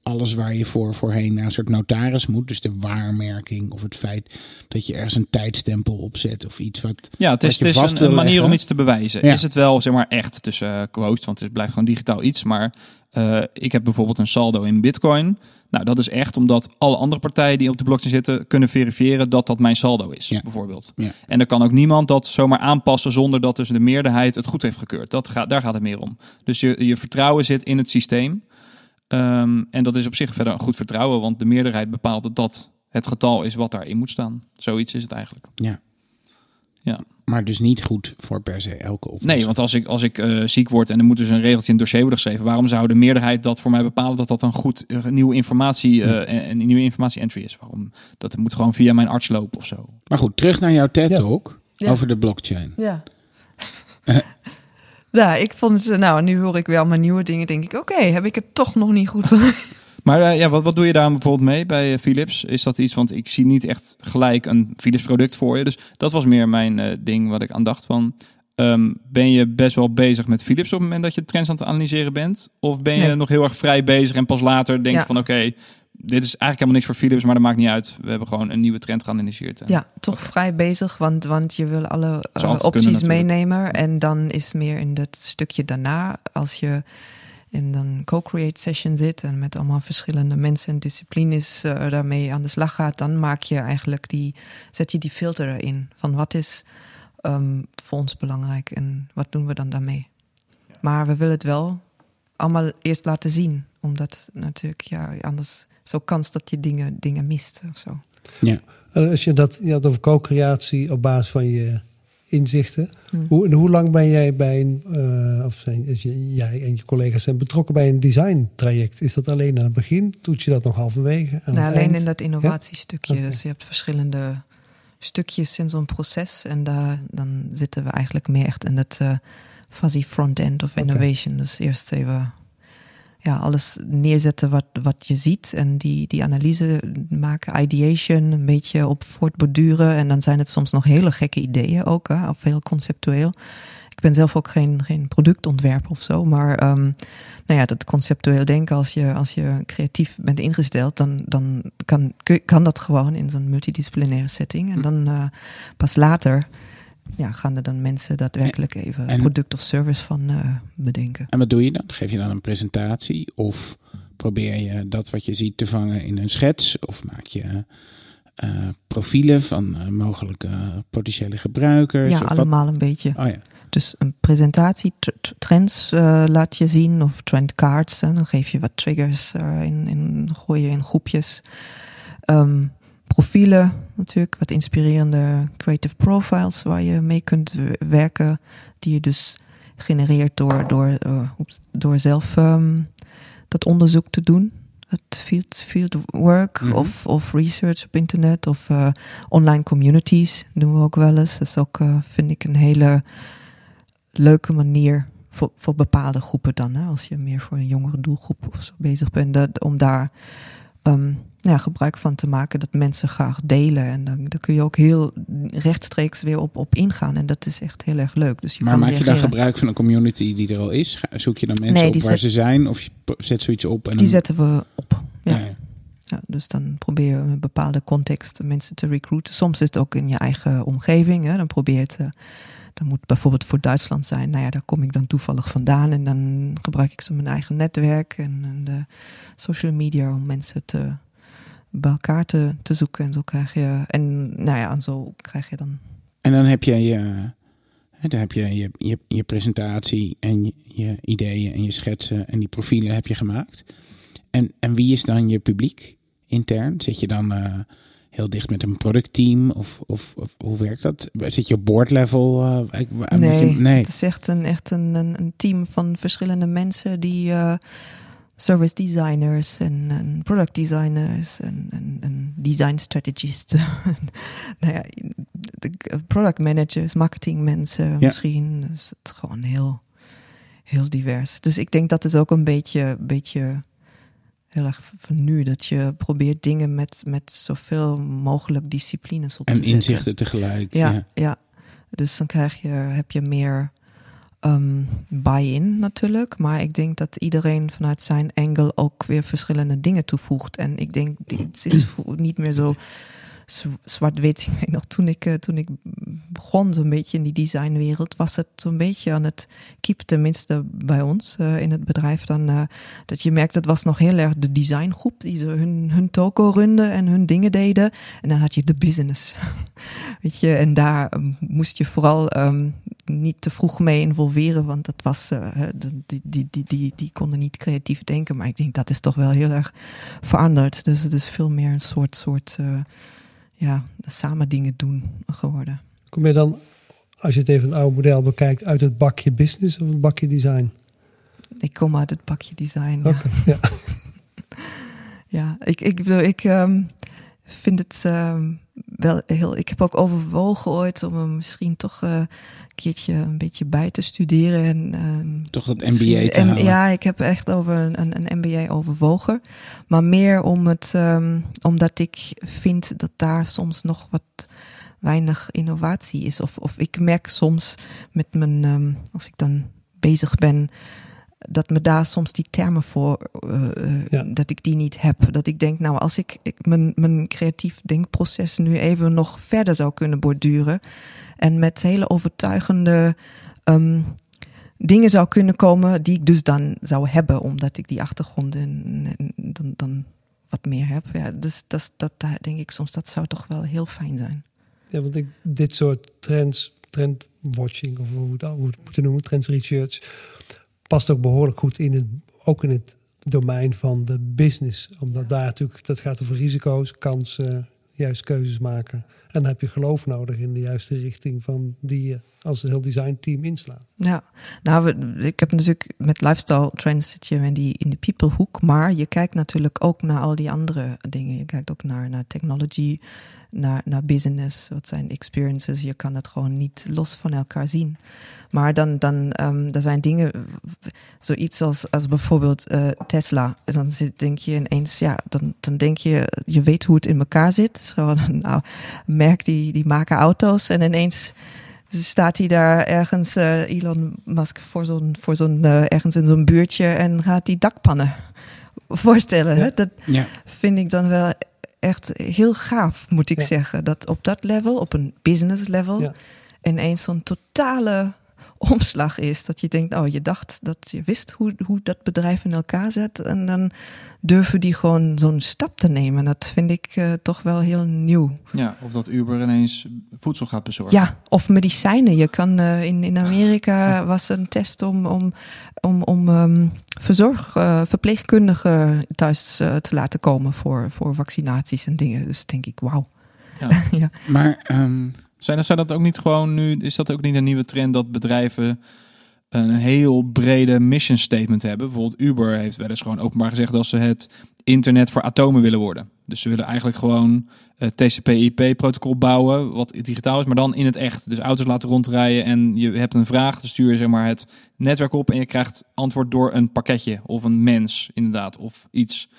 alles waar je voor voorheen naar een soort notaris moet, dus de waarmerking of het feit dat je ergens een tijdstempel opzet of iets wat. Ja, het is, het is een, manier leggen. om iets te bewijzen. Ja. Is het wel zeg maar echt tussen eh, quotes, want het blijft gewoon digitaal iets. Maar eh, ik heb bijvoorbeeld een saldo in Bitcoin. Nou, dat is echt omdat alle andere partijen die op de blockchain zitten kunnen verifiëren dat dat mijn saldo is, Ja. bijvoorbeeld. Ja. En er kan ook niemand dat zomaar aanpassen zonder dat dus de meerderheid het goed heeft gekeurd. Dat gaat, daar gaat het meer om. Dus je, je vertrouwen zit in het systeem. Ehm, en dat is op zich verder een goed vertrouwen, want de meerderheid bepaalt dat dat het getal is wat daarin moet staan. Zoiets is het eigenlijk. Ja. Ja. Maar dus niet goed voor per se elke oplossing. Nee, want als ik, als ik eh, ziek word en er moet dus een regeltje in het dossier worden geschreven, waarom zou de meerderheid dat voor mij bepalen dat dat een goed eh, nieuwe informatie eh, en een nieuwe informatie entry is? Waarom? Dat moet gewoon via mijn arts lopen of zo. Maar goed, terug naar jouw TED-talk Ja. over de blockchain. Ja. Ja, ik vond het, nou, nu hoor ik weer allemaal nieuwe dingen. Denk ik, oké, heb ik het toch nog niet goed. Maar eh, ja, wat, wat doe je daar bijvoorbeeld mee bij eh, Philips? Is dat iets, want ik zie niet echt gelijk een Philips product voor je. Dus dat was meer mijn eh, ding wat ik aan dacht van... ehm, ben je best wel bezig met Philips op het moment dat je trends aan het analyseren bent? Of ben je Nee. nog heel erg vrij bezig en pas later denk je Ja. van oké, dit is eigenlijk helemaal niks voor Philips, maar dat maakt niet uit. We hebben gewoon een nieuwe trend geanalyseerd. Ja, toch vrij bezig, want, want je wil alle eh, opties kunnen meenemen. En dan is meer in dat stukje daarna, als je in een co-create session zit en met allemaal verschillende mensen en disciplines eh, daarmee aan de slag gaat, dan maak je eigenlijk die, zet je die filter erin van wat is ehm, voor ons belangrijk en wat doen we dan daarmee. Maar we willen het wel allemaal eerst laten zien, omdat natuurlijk, ja, anders zo kans dat je dingen, dingen mist of zo. Ja. Als je dat je had over co-creatie op basis van je inzichten. Hmm. Hoe, en hoe lang ben jij bij een, eh, of zijn, als je, jij en je collega's zijn betrokken bij een design traject? Is dat alleen aan het begin? Doet je dat nog halverwege? En aan Nou, het alleen eind? in dat innovatiestukje. Dus je hebt verschillende stukjes in zo'n proces. En daar, dan zitten we eigenlijk meer echt in het eh, fuzzy front-end of innovation. Dus eerst even ja, alles neerzetten wat, wat je ziet. En die, die analyse maken, ideation, een beetje op voortborduren. En dan zijn het soms nog hele gekke ideeën ook, hè, of heel conceptueel. Ik ben zelf ook geen, geen productontwerper of zo, maar ehm, nou ja, dat conceptueel denken, als je, als je creatief bent ingesteld, dan, dan kan, kan dat gewoon in zo'n multidisciplinaire setting. En dan eh, pas later ja, gaan er dan mensen daadwerkelijk even en- product of service van eh, bedenken. En wat doe je dan? Geef je dan een presentatie? Of probeer je dat wat je ziet te vangen in een schets? Of maak je eh, profielen van eh, mogelijke potentiële gebruikers? Ja, of wat? allemaal een beetje. Oh ja. Dus een presentatie, tr- tr- trends laat je zien of trendcards. En dan geef je wat triggers in, in, gooi je in groepjes. Ehm, profielen natuurlijk, wat inspirerende creative profiles waar je mee kunt werken. Die je dus genereert door, door, eh, door zelf ehm, dat onderzoek te doen. Het field, field work Mhm. of, of research op internet of eh, online communities doen we ook wel eens. Dat is ook, eh, vind ik, een hele leuke manier voor, voor bepaalde groepen dan. Hè? Als je meer voor een jongere doelgroep of zo bezig bent. Dat, om daar ehm, ja, gebruik van te maken dat mensen graag delen. En dan, dan kun je ook heel rechtstreeks weer op, op ingaan. En dat is echt heel erg leuk. Dus je Maar kan maak je dan reageren. gebruik van een community die er al is? Zoek je dan mensen Nee, op waar zet- ze zijn? Of je zet zoiets op? En Die dan- zetten we op. Ja. Ja, ja. Dus dan probeer je in een bepaalde context mensen te recruiten. Soms is het ook in je eigen omgeving. Hè. Dan probeer je het, dan moet bijvoorbeeld voor Duitsland zijn. Nou ja, daar kom ik dan toevallig vandaan. En dan gebruik ik zo mijn eigen netwerk en, en de social media om mensen te, bij elkaar te, te zoeken. En zo krijg je, en nou ja, zo krijg je dan En dan heb je je, dan heb je, je, je, je presentatie en je, je ideeën en je schetsen en die profielen heb je gemaakt. En, en wie is dan je publiek intern? Zit je dan eh, heel dicht met een productteam of, of, of hoe werkt dat? Zit je op board level? eh, Nee, je- nee. het is echt een, echt een, een, team van verschillende mensen die eh, service designers en, en product designers en, en, en design strategisten. nou ja, product managers, marketing mensen Ja. misschien. Dus het is gewoon heel, heel divers. Dus ik denk dat is ook een beetje, beetje heel erg van nu. Dat je probeert dingen met, met zoveel mogelijk disciplines op te En zetten. inzichten tegelijk. Ja, ja. ja. Dus dan krijg je, heb je meer ehm, buy-in natuurlijk. Maar ik denk dat iedereen vanuit zijn angle ook weer verschillende dingen toevoegt. En ik denk, dit is niet meer zo zwart-wit. Nog, toen ik, eh, toen ik begon zo'n beetje in die designwereld, was het zo'n beetje aan het kiepen, tenminste bij ons eh, in het bedrijf, dan eh, dat je merkt, dat was nog heel erg de designgroep die zo hun, hun toko runden en hun dingen deden. En dan had je de business. Weet je, en daar ehm, moest je vooral ehm, niet te vroeg mee involveren, want dat was, die, die, die, die, die konden niet creatief denken. Maar ik denk dat is toch wel heel erg veranderd. Dus het is veel meer een soort, soort ja, samen dingen doen geworden. Kom je dan, als je het even een oude model bekijkt, uit het bakje business of het bakje design? Ik kom uit het pakje design. Oké, Ja, ja. ja ik, ik, bedoel, ik ehm, vind het. ehm, wel heel. Ik heb ook overwogen ooit om hem misschien toch eh, keertje een beetje bij te studeren. En, ehm, Toch dat MBA te en- halen. Ja, ik heb echt over een, een, een MBA overwogen. Maar meer om het, ehm, omdat ik vind dat daar soms nog wat weinig innovatie is. Of, of ik merk soms met mijn, ehm, als ik dan bezig ben, dat me daar soms die termen voor, eh, eh, Ja. dat ik die niet heb. Dat ik denk, nou, als ik, ik mijn, mijn creatief denkproces nu even nog verder zou kunnen borduren en met hele overtuigende ehm, dingen zou kunnen komen die ik dus dan zou hebben, omdat ik die achtergrond en, dan, dan wat meer heb. Ja, dus dat, dat, denk ik soms, dat zou toch wel heel fijn zijn. Ja, want ik, dit soort trends, trendwatching, of hoe we het moeten noemen, trends research, past ook behoorlijk goed in het, ook in het domein van de business. Omdat daar natuurlijk, dat gaat over risico's, kansen, juist keuzes maken. En dan heb je geloof nodig in de juiste richting van die je als een heel designteam inslaat. Ja, nou, ik heb natuurlijk met lifestyle trends zit je in die in de people hoek, maar je kijkt natuurlijk ook naar al die andere dingen. Je kijkt ook naar, naar technology, naar, naar business, wat zijn experiences. Je kan het gewoon niet los van elkaar zien. Maar dan, dan um, er zijn dingen, zoiets als, als bijvoorbeeld eh, Tesla. Dan zit, denk je ineens, ja, dan, dan denk je, je weet hoe het in elkaar zit. Het is gewoon een nou, merk die, die maken auto's en ineens dus staat hij daar ergens, eh, Elon Musk, voor zo'n, voor zo'n eh, ergens in zo'n buurtje en gaat die dakpannen voorstellen. Hè? Dat Ja. vind ik dan wel echt heel gaaf, moet ik Ja. zeggen. Dat op dat level, op een business level, ineens zo'n totale omslag is. Dat je denkt, oh, je dacht dat je wist hoe, hoe dat bedrijf in elkaar zet. En dan durven die gewoon zo'n stap te nemen. Dat vind ik eh, toch wel heel nieuw. Ja, of dat Uber ineens voedsel gaat bezorgen. Ja, of medicijnen. Je kan eh, in, in Amerika was een test om, om, om, om ehm, verzorg, eh, verpleegkundigen thuis te laten komen voor, voor vaccinaties en dingen. Dus denk ik, wauw. Ja. ja. Maar ehm, Zijn, dat- zijn dat ook niet gewoon nu, is dat ook niet een nieuwe trend dat bedrijven een heel brede mission statement hebben? Bijvoorbeeld Uber heeft wel eens gewoon openbaar gezegd dat ze het internet voor atomen willen worden. Dus ze willen eigenlijk gewoon eh, TCP/IP-protocol bouwen, wat digitaal is, maar dan in het echt. Dus auto's laten rondrijden en je hebt een vraag, dan stuur je zeg maar het netwerk op en je krijgt antwoord door een pakketje of een mens inderdaad, of iets.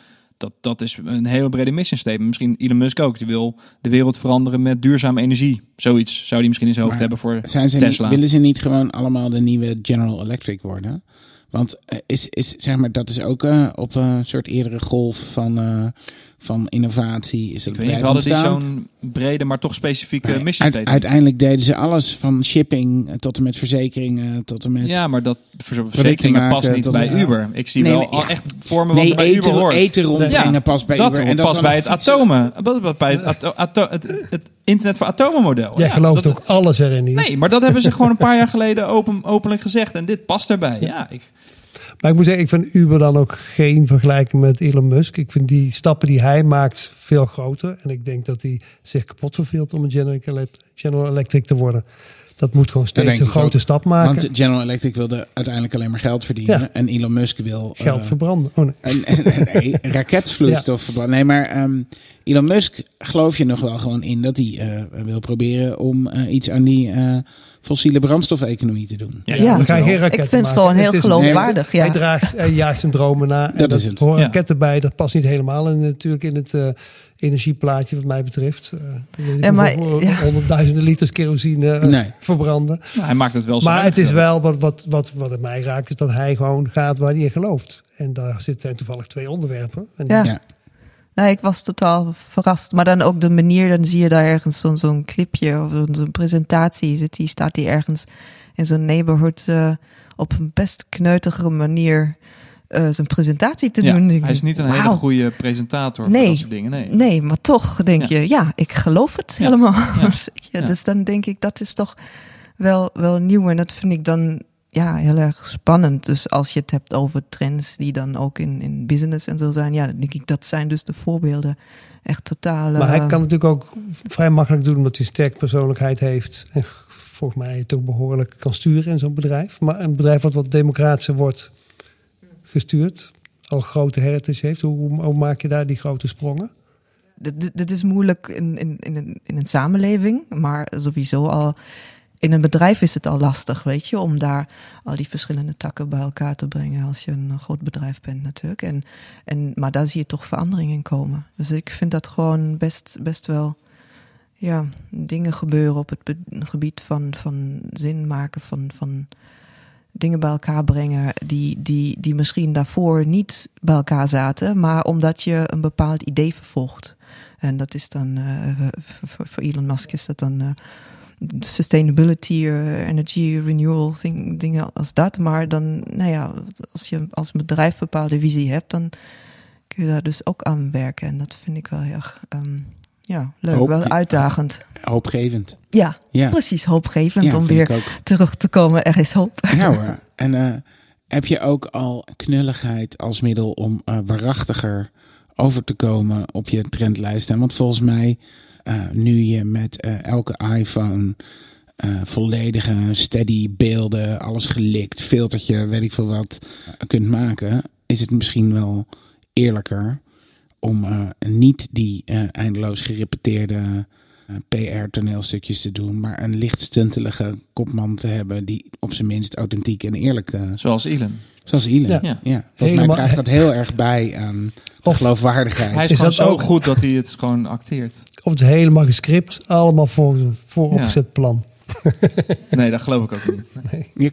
Dat, dat is een hele brede mission statement. Misschien Elon Musk ook. Die wil de wereld veranderen met duurzame energie. Zoiets zou die misschien in zijn hoofd Maar hebben voor zijn ze niet, Tesla. willen ze niet gewoon allemaal de nieuwe General Electric worden? Want eh, is, is, zeg maar, dat is ook eh, op een soort eerdere golf van, eh, van innovatie. Is Ik het weet niet, hadden die zo'n brede, maar toch specifieke Nee, statement? uiteindelijk deden ze alles van shipping eh, tot en met verzekeringen tot en met... Ja, maar dat verzekeringen maken past niet bij. Uber. Ik zie Nee, wel maar al ja. echt vormen wat nee, er bij eten, Uber hoort. eten rondbrengen Ja, past bij dat Uber. En dat past bij het atomen. Bij het, ato- ato- het, het internet voor atomen model. Jij Ja, gelooft dat- ook alles erin niet. Nee, maar dat hebben ze gewoon een paar jaar geleden open, openlijk gezegd. En dit past erbij. Ja, ik, Maar ik moet zeggen, ik vind Uber dan ook geen vergelijking met Elon Musk. Ik vind die stappen die hij maakt veel groter. En ik denk dat hij zich kapot verveelt om een General Elect- General Electric te worden. Dat moet gewoon steeds een grote ook. stap maken. Want General Electric wilde uiteindelijk alleen maar geld verdienen. Ja. En Elon Musk wil... eh, Geld verbranden. Oh, nee. En, en, nee, raketvloeistof verbranden. Nee, maar ehm, Elon Musk geloof je nog wel gewoon in dat hij eh, wil proberen om eh, iets aan die eh, fossiele brandstofeconomie te doen. ja, Ja. Ik vind het maken. gewoon heel geloofwaardig, Hij ja. draagt, hij jaagt zijn dromen na. En Dat dat, is het. horen Ja. raketten bij. Dat past niet helemaal in, natuurlijk in het eh, energieplaatje wat mij betreft. Eh, ik Ja, maar- ja. honderdduizenden liters kerosine eh, Nee. verbranden. nou, hij maakt het wel Maar het is wel wat, wat, wat, wat het mij raakt, is dat hij gewoon gaat waar hij in gelooft. En daar zitten toevallig twee onderwerpen. En Ja. Ja. Nee, ik was totaal verrast. Maar dan ook de manier, dan zie je daar ergens zo'n zo'n clipje of zo'n zo'n presentatie. Zit die, staat die ergens in zo'n neighborhood eh, op een best kneutige manier eh, zijn presentatie te Ja, doen. Hij is niet een hele goede presentator voor Nee. dat soort dingen. Nee. Nee, maar toch denk Ja. je, ja, ik geloof het Ja. helemaal. Dus dan denk ik, dat is toch wel, wel nieuw. En dat vind ik dan ja, heel erg spannend. Dus als je het hebt over trends die dan ook in, in business en zo zijn, ja, dan denk ik, dat zijn dus de voorbeelden. Echt totaal. Maar hij eh, kan natuurlijk ook vrij makkelijk doen omdat hij een sterke persoonlijkheid heeft. En volgens mij het ook behoorlijk kan sturen in zo'n bedrijf. Maar een bedrijf wat wat democratischer wordt gestuurd, al grote heritage heeft, hoe, hoe maak je daar die grote sprongen? dit, dit is moeilijk in, in, in, een, in een samenleving, maar sowieso al in een bedrijf is het al lastig, weet je, om daar al die verschillende takken bij elkaar te brengen als je een groot bedrijf bent natuurlijk. En, en, maar daar zie je toch veranderingen in komen. Dus ik vind dat gewoon best, best wel ja, dingen gebeuren op het gebied van, van zin maken, van, van dingen bij elkaar brengen die, die, die misschien daarvoor niet bij elkaar zaten, maar omdat je een bepaald idee vervolgt. En dat is dan, uh, voor, voor Elon Musk is dat dan uh, sustainability, uh, energy renewal, thing, dingen als dat. Maar dan, nou ja, als je als bedrijf een bepaalde visie hebt, dan kun je daar dus ook aan werken. En dat vind ik wel heel erg um, ja, leuk, Hoop, wel uitdagend. Hoopgevend. Ja, ja. precies, hoopgevend ja, om weer terug te komen. Er is hoop. Ja hoor. En uh, heb je ook al knulligheid als middel om uh, waarachtiger over te komen op je trendlijst? Want volgens mij, nu je met elke iPhone volledige steady beelden, alles gelikt, filtertje, weet ik veel wat, kunt maken, is het misschien wel eerlijker om uh, niet die uh, eindeloos gerepeteerde uh, eh, PR-toneelstukjes te doen, maar een licht stuntelige kopman te hebben die op zijn minst authentiek en eerlijk. Zoals Elon. Zoals Elon. Ja. ja. ja. Volgens Helemaal, mij krijgt dat heel erg bij aan of, geloofwaardigheid. Hij is, is gewoon zo ook, goed dat hij het gewoon acteert. Of het helemaal gescript, allemaal voor, voor opgezet plan. nee, dat geloof ik ook niet.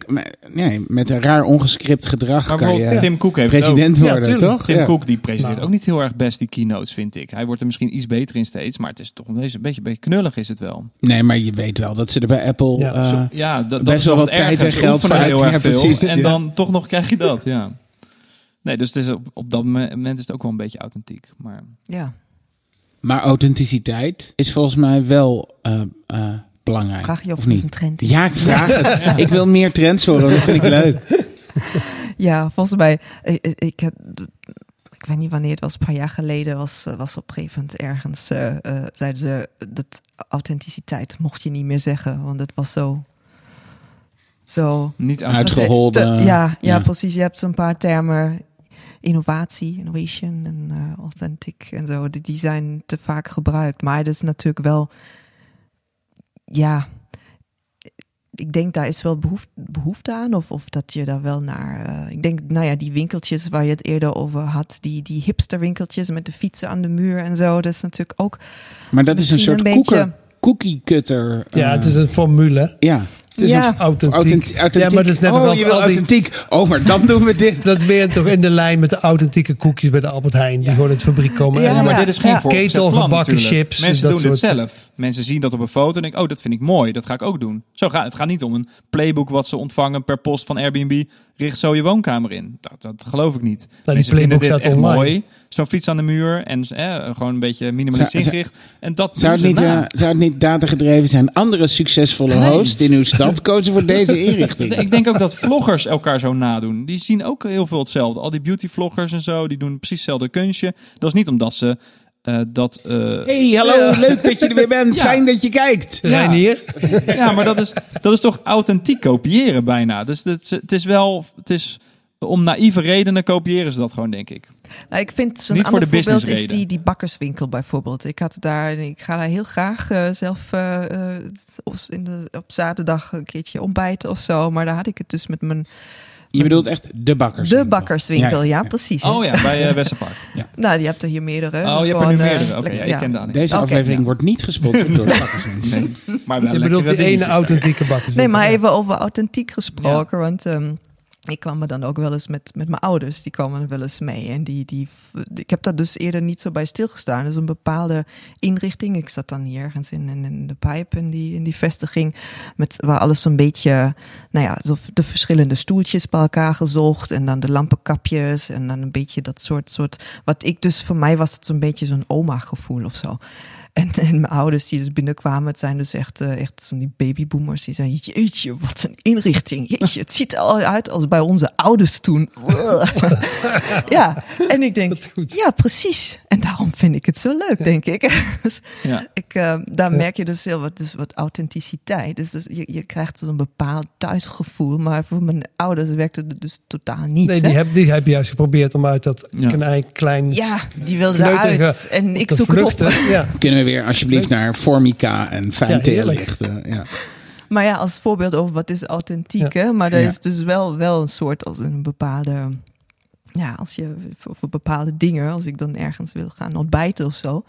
Nee. nee, met een raar ongescript gedrag kan je Tim Cook heeft president worden, ja, toch? Tim Cook die presenteert nou. ook niet heel erg best die keynotes, vind ik. Hij wordt er misschien iets beter in steeds, maar het is toch een beetje, een beetje, beetje knullig is het wel. Nee, maar je weet wel dat ze er bij Apple ja, uh, ja dat, best wel wat tijd en geld voor heel erg veel. En dan toch nog krijg je dat, ja. Nee, dus het is op, op dat moment is het ook wel een beetje authentiek. Maar... Ja. Maar authenticiteit is volgens mij wel uh, uh, belangrijk. Vraag je of, of niet? een trend is. Ja, ik vraag het. Ik wil meer trends horen, dat vind ik leuk. Ja, volgens mij, ik, ik, ik weet niet wanneer het was, een paar jaar geleden was, was op een gegeven moment ergens, uh, uh, zeiden ze dat authenticiteit mocht je niet meer zeggen, want het was zo zo niet uitgeholde. Ja, ja, ja, precies. Je hebt zo'n paar termen. Innovatie, innovation en uh, authentic en zo. Die, die zijn te vaak gebruikt. Maar dat is natuurlijk wel ja, ik denk daar is wel behoefte, behoefte aan. Of, of dat je daar wel naar. Uh, ik denk, nou ja, die winkeltjes waar je het eerder over had. Die, die hipsterwinkeltjes met de fietsen aan de muur en zo. Dat is natuurlijk ook. Maar dat is een soort een beetje... cookie cutter. Ja, het is een formule. Ja. Het is ja. authentiek. authentiek. Ja, maar dat is net oh, je wil authentiek. Oh, maar dan doen we dit. dat is weer toch in de lijn met de authentieke koekjes bij de Albert Heijn. Die gewoon uit de fabriek komen. Ja, maar dit is geen ja. ketel gebakken chips. Mensen doen het zelf. Mensen zien dat op een foto en denken, oh, dat vind ik mooi. Dat ga ik ook doen. Zo gaat, het gaat niet om een playbook wat ze ontvangen per post van Airbnb. Richt zo je woonkamer in. Dat, dat geloof ik niet. Nou, die playbook staat echt online. mooi. Zo'n fiets aan de muur en eh, gewoon een beetje minimalistisch ingericht. En dat zou het, niet, uh, zou het niet datagedreven zijn? Andere succesvolle nee. hosts in uw stad kozen voor deze inrichting. Ik denk ook dat vloggers elkaar zo nadoen. Die zien ook heel veel hetzelfde. Al die beauty vloggers en zo, die doen precies hetzelfde kunstje. Dat is niet omdat ze uh, dat. Uh, hey, hallo, leuk dat je er weer bent. ja. Fijn dat je kijkt. Ja. hier. ja, maar dat is, dat is toch authentiek kopiëren bijna. Dus het, het is wel. Het is, om naïeve redenen kopiëren ze dat gewoon, denk ik. Nou, ik vind zo'n ander voor de voorbeeld is die, die bakkerswinkel bijvoorbeeld. Ik had daar, ik ga daar heel graag uh, zelf uh, in de, op zaterdag een keertje ontbijten of zo. Maar daar had ik het dus met mijn je bedoelt echt de bakkerswinkel? De bakkerswinkel, ja, ja, precies. Oh ja, bij uh, Westerpark. Ja. Nou, je hebt er hier meerdere. Oh, je hebt er nu meerdere. Oké, okay, ik ken dat niet. Deze okay, aflevering wordt niet gesponsord door de bakkerswinkel. Nee. Maar wel je bedoelt die ene authentieke bakkerswinkel. Nee, maar even over authentiek gesproken, want... Um, ik kwam er dan ook wel eens met, met mijn ouders, die kwamen er wel eens mee. En die, die, ik heb daar dus eerder niet zo bij stilgestaan. Dus een bepaalde inrichting. Ik zat dan hier ergens in, in, de pijp in die, in die vestiging. Met, waar alles zo'n beetje, nou ja, zo de verschillende stoeltjes bij elkaar gezocht. En dan de lampenkapjes. En dan een beetje dat soort, soort wat ik dus, voor mij was het zo'n beetje zo'n oma gevoel of zo. En, en mijn ouders die dus binnenkwamen, het zijn dus echt, eh, echt van die babyboomers. Die zeiden, jeetje, wat een inrichting. Jeetje, het ziet er al uit als bij onze ouders toen. ja, en ik denk, ja, precies. En daarom vind ik het zo leuk, denk ik. Dus Ja. ik, eh, daar merk je dus heel wat, dus wat authenticiteit. Dus, dus je, je krijgt dus een bepaald thuisgevoel. Maar voor mijn ouders werkte het dus totaal niet. Nee, hè? die heb, die heb je juist geprobeerd om uit dat Ja. klein, klein ja, die wilden kneuterige eruit. En ik zoek het op. vluchten. Ja. Kunnen we weer alsjeblieft naar Formica en fijn teerlichten? Ja. Maar ja, als voorbeeld over wat is authentiek. Hè? Maar er Ja. is dus wel, wel een soort als een bepaalde. Ja, als je voor, voor bepaalde dingen, als ik dan ergens wil gaan ontbijten of zo,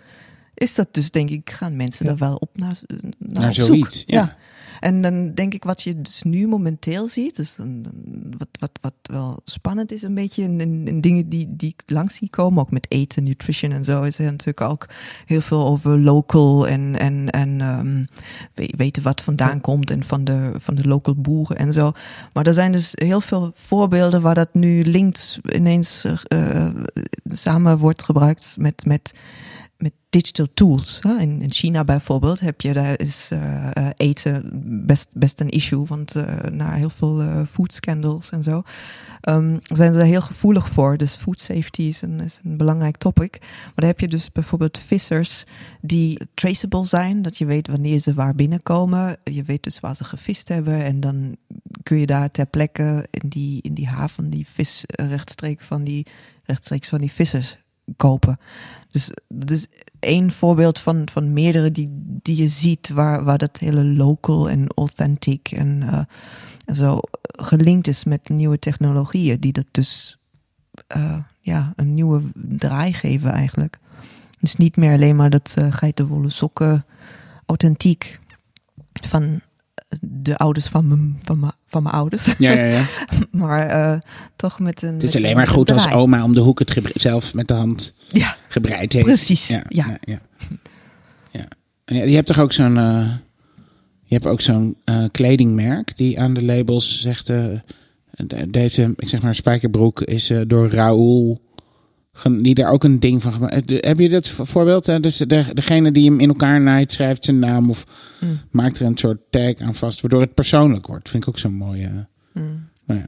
is dat dus denk ik, gaan mensen Ja. daar wel op naar, naar, Naar op zoek. zoiets, ja. En dan denk ik wat je dus nu momenteel ziet, dus dan- wat, wat, wat wel spannend is een beetje, en dingen die, die ik langs zie komen, ook met eten, nutrition en zo, is er natuurlijk ook heel veel over local en, en, en we- weten wat vandaan komt en van de, van de local boeren en zo. Maar er zijn dus heel veel voorbeelden waar dat nu links ineens eh, samen wordt gebruikt met, met digital tools. In, in China bijvoorbeeld heb je, daar is eh, eh, eten best, best een issue, want eh, na heel veel food scandals en zo ehm, zijn ze heel gevoelig voor. Dus food safety is een, is een belangrijk topic. Maar dan heb je dus bijvoorbeeld vissers die traceable zijn, dat je weet wanneer ze waar binnenkomen. Je weet dus waar ze gevist hebben en dan kun je daar ter plekke in die, in die haven die vis rechtstreeks van die, rechtstreeks van die vissers kopen. Dus dat is één voorbeeld van, van meerdere die, die je ziet waar, waar dat hele local en authentic en, eh, en zo gelinkt is met nieuwe technologieën die dat dus eh, ja, een nieuwe draai geven eigenlijk. Dus niet meer alleen maar dat uh, geitenwolle sokken authentiek van de ouders van mijn, van mijn, van mijn ouders. Ja, ja, ja. maar uh, toch met een. Het is alleen maar goed als oma om de hoek het zelf met de hand ja, gebreid heeft. Precies. Ja. ja. ja, ja. ja. Je hebt toch ook zo'n. Uh, je hebt ook zo'n uh, kledingmerk die aan de labels zegt. Deze, ik zeg maar, spijkerbroek is door Raoul. Die daar ook een ding van gemaakt. Heb je dat voorbeeld? Dus de, degene die hem in elkaar naait, schrijft zijn naam of mm. maakt er een soort tag aan vast, waardoor het persoonlijk wordt. Vind ik ook zo'n mooie. Mm. Nou ja.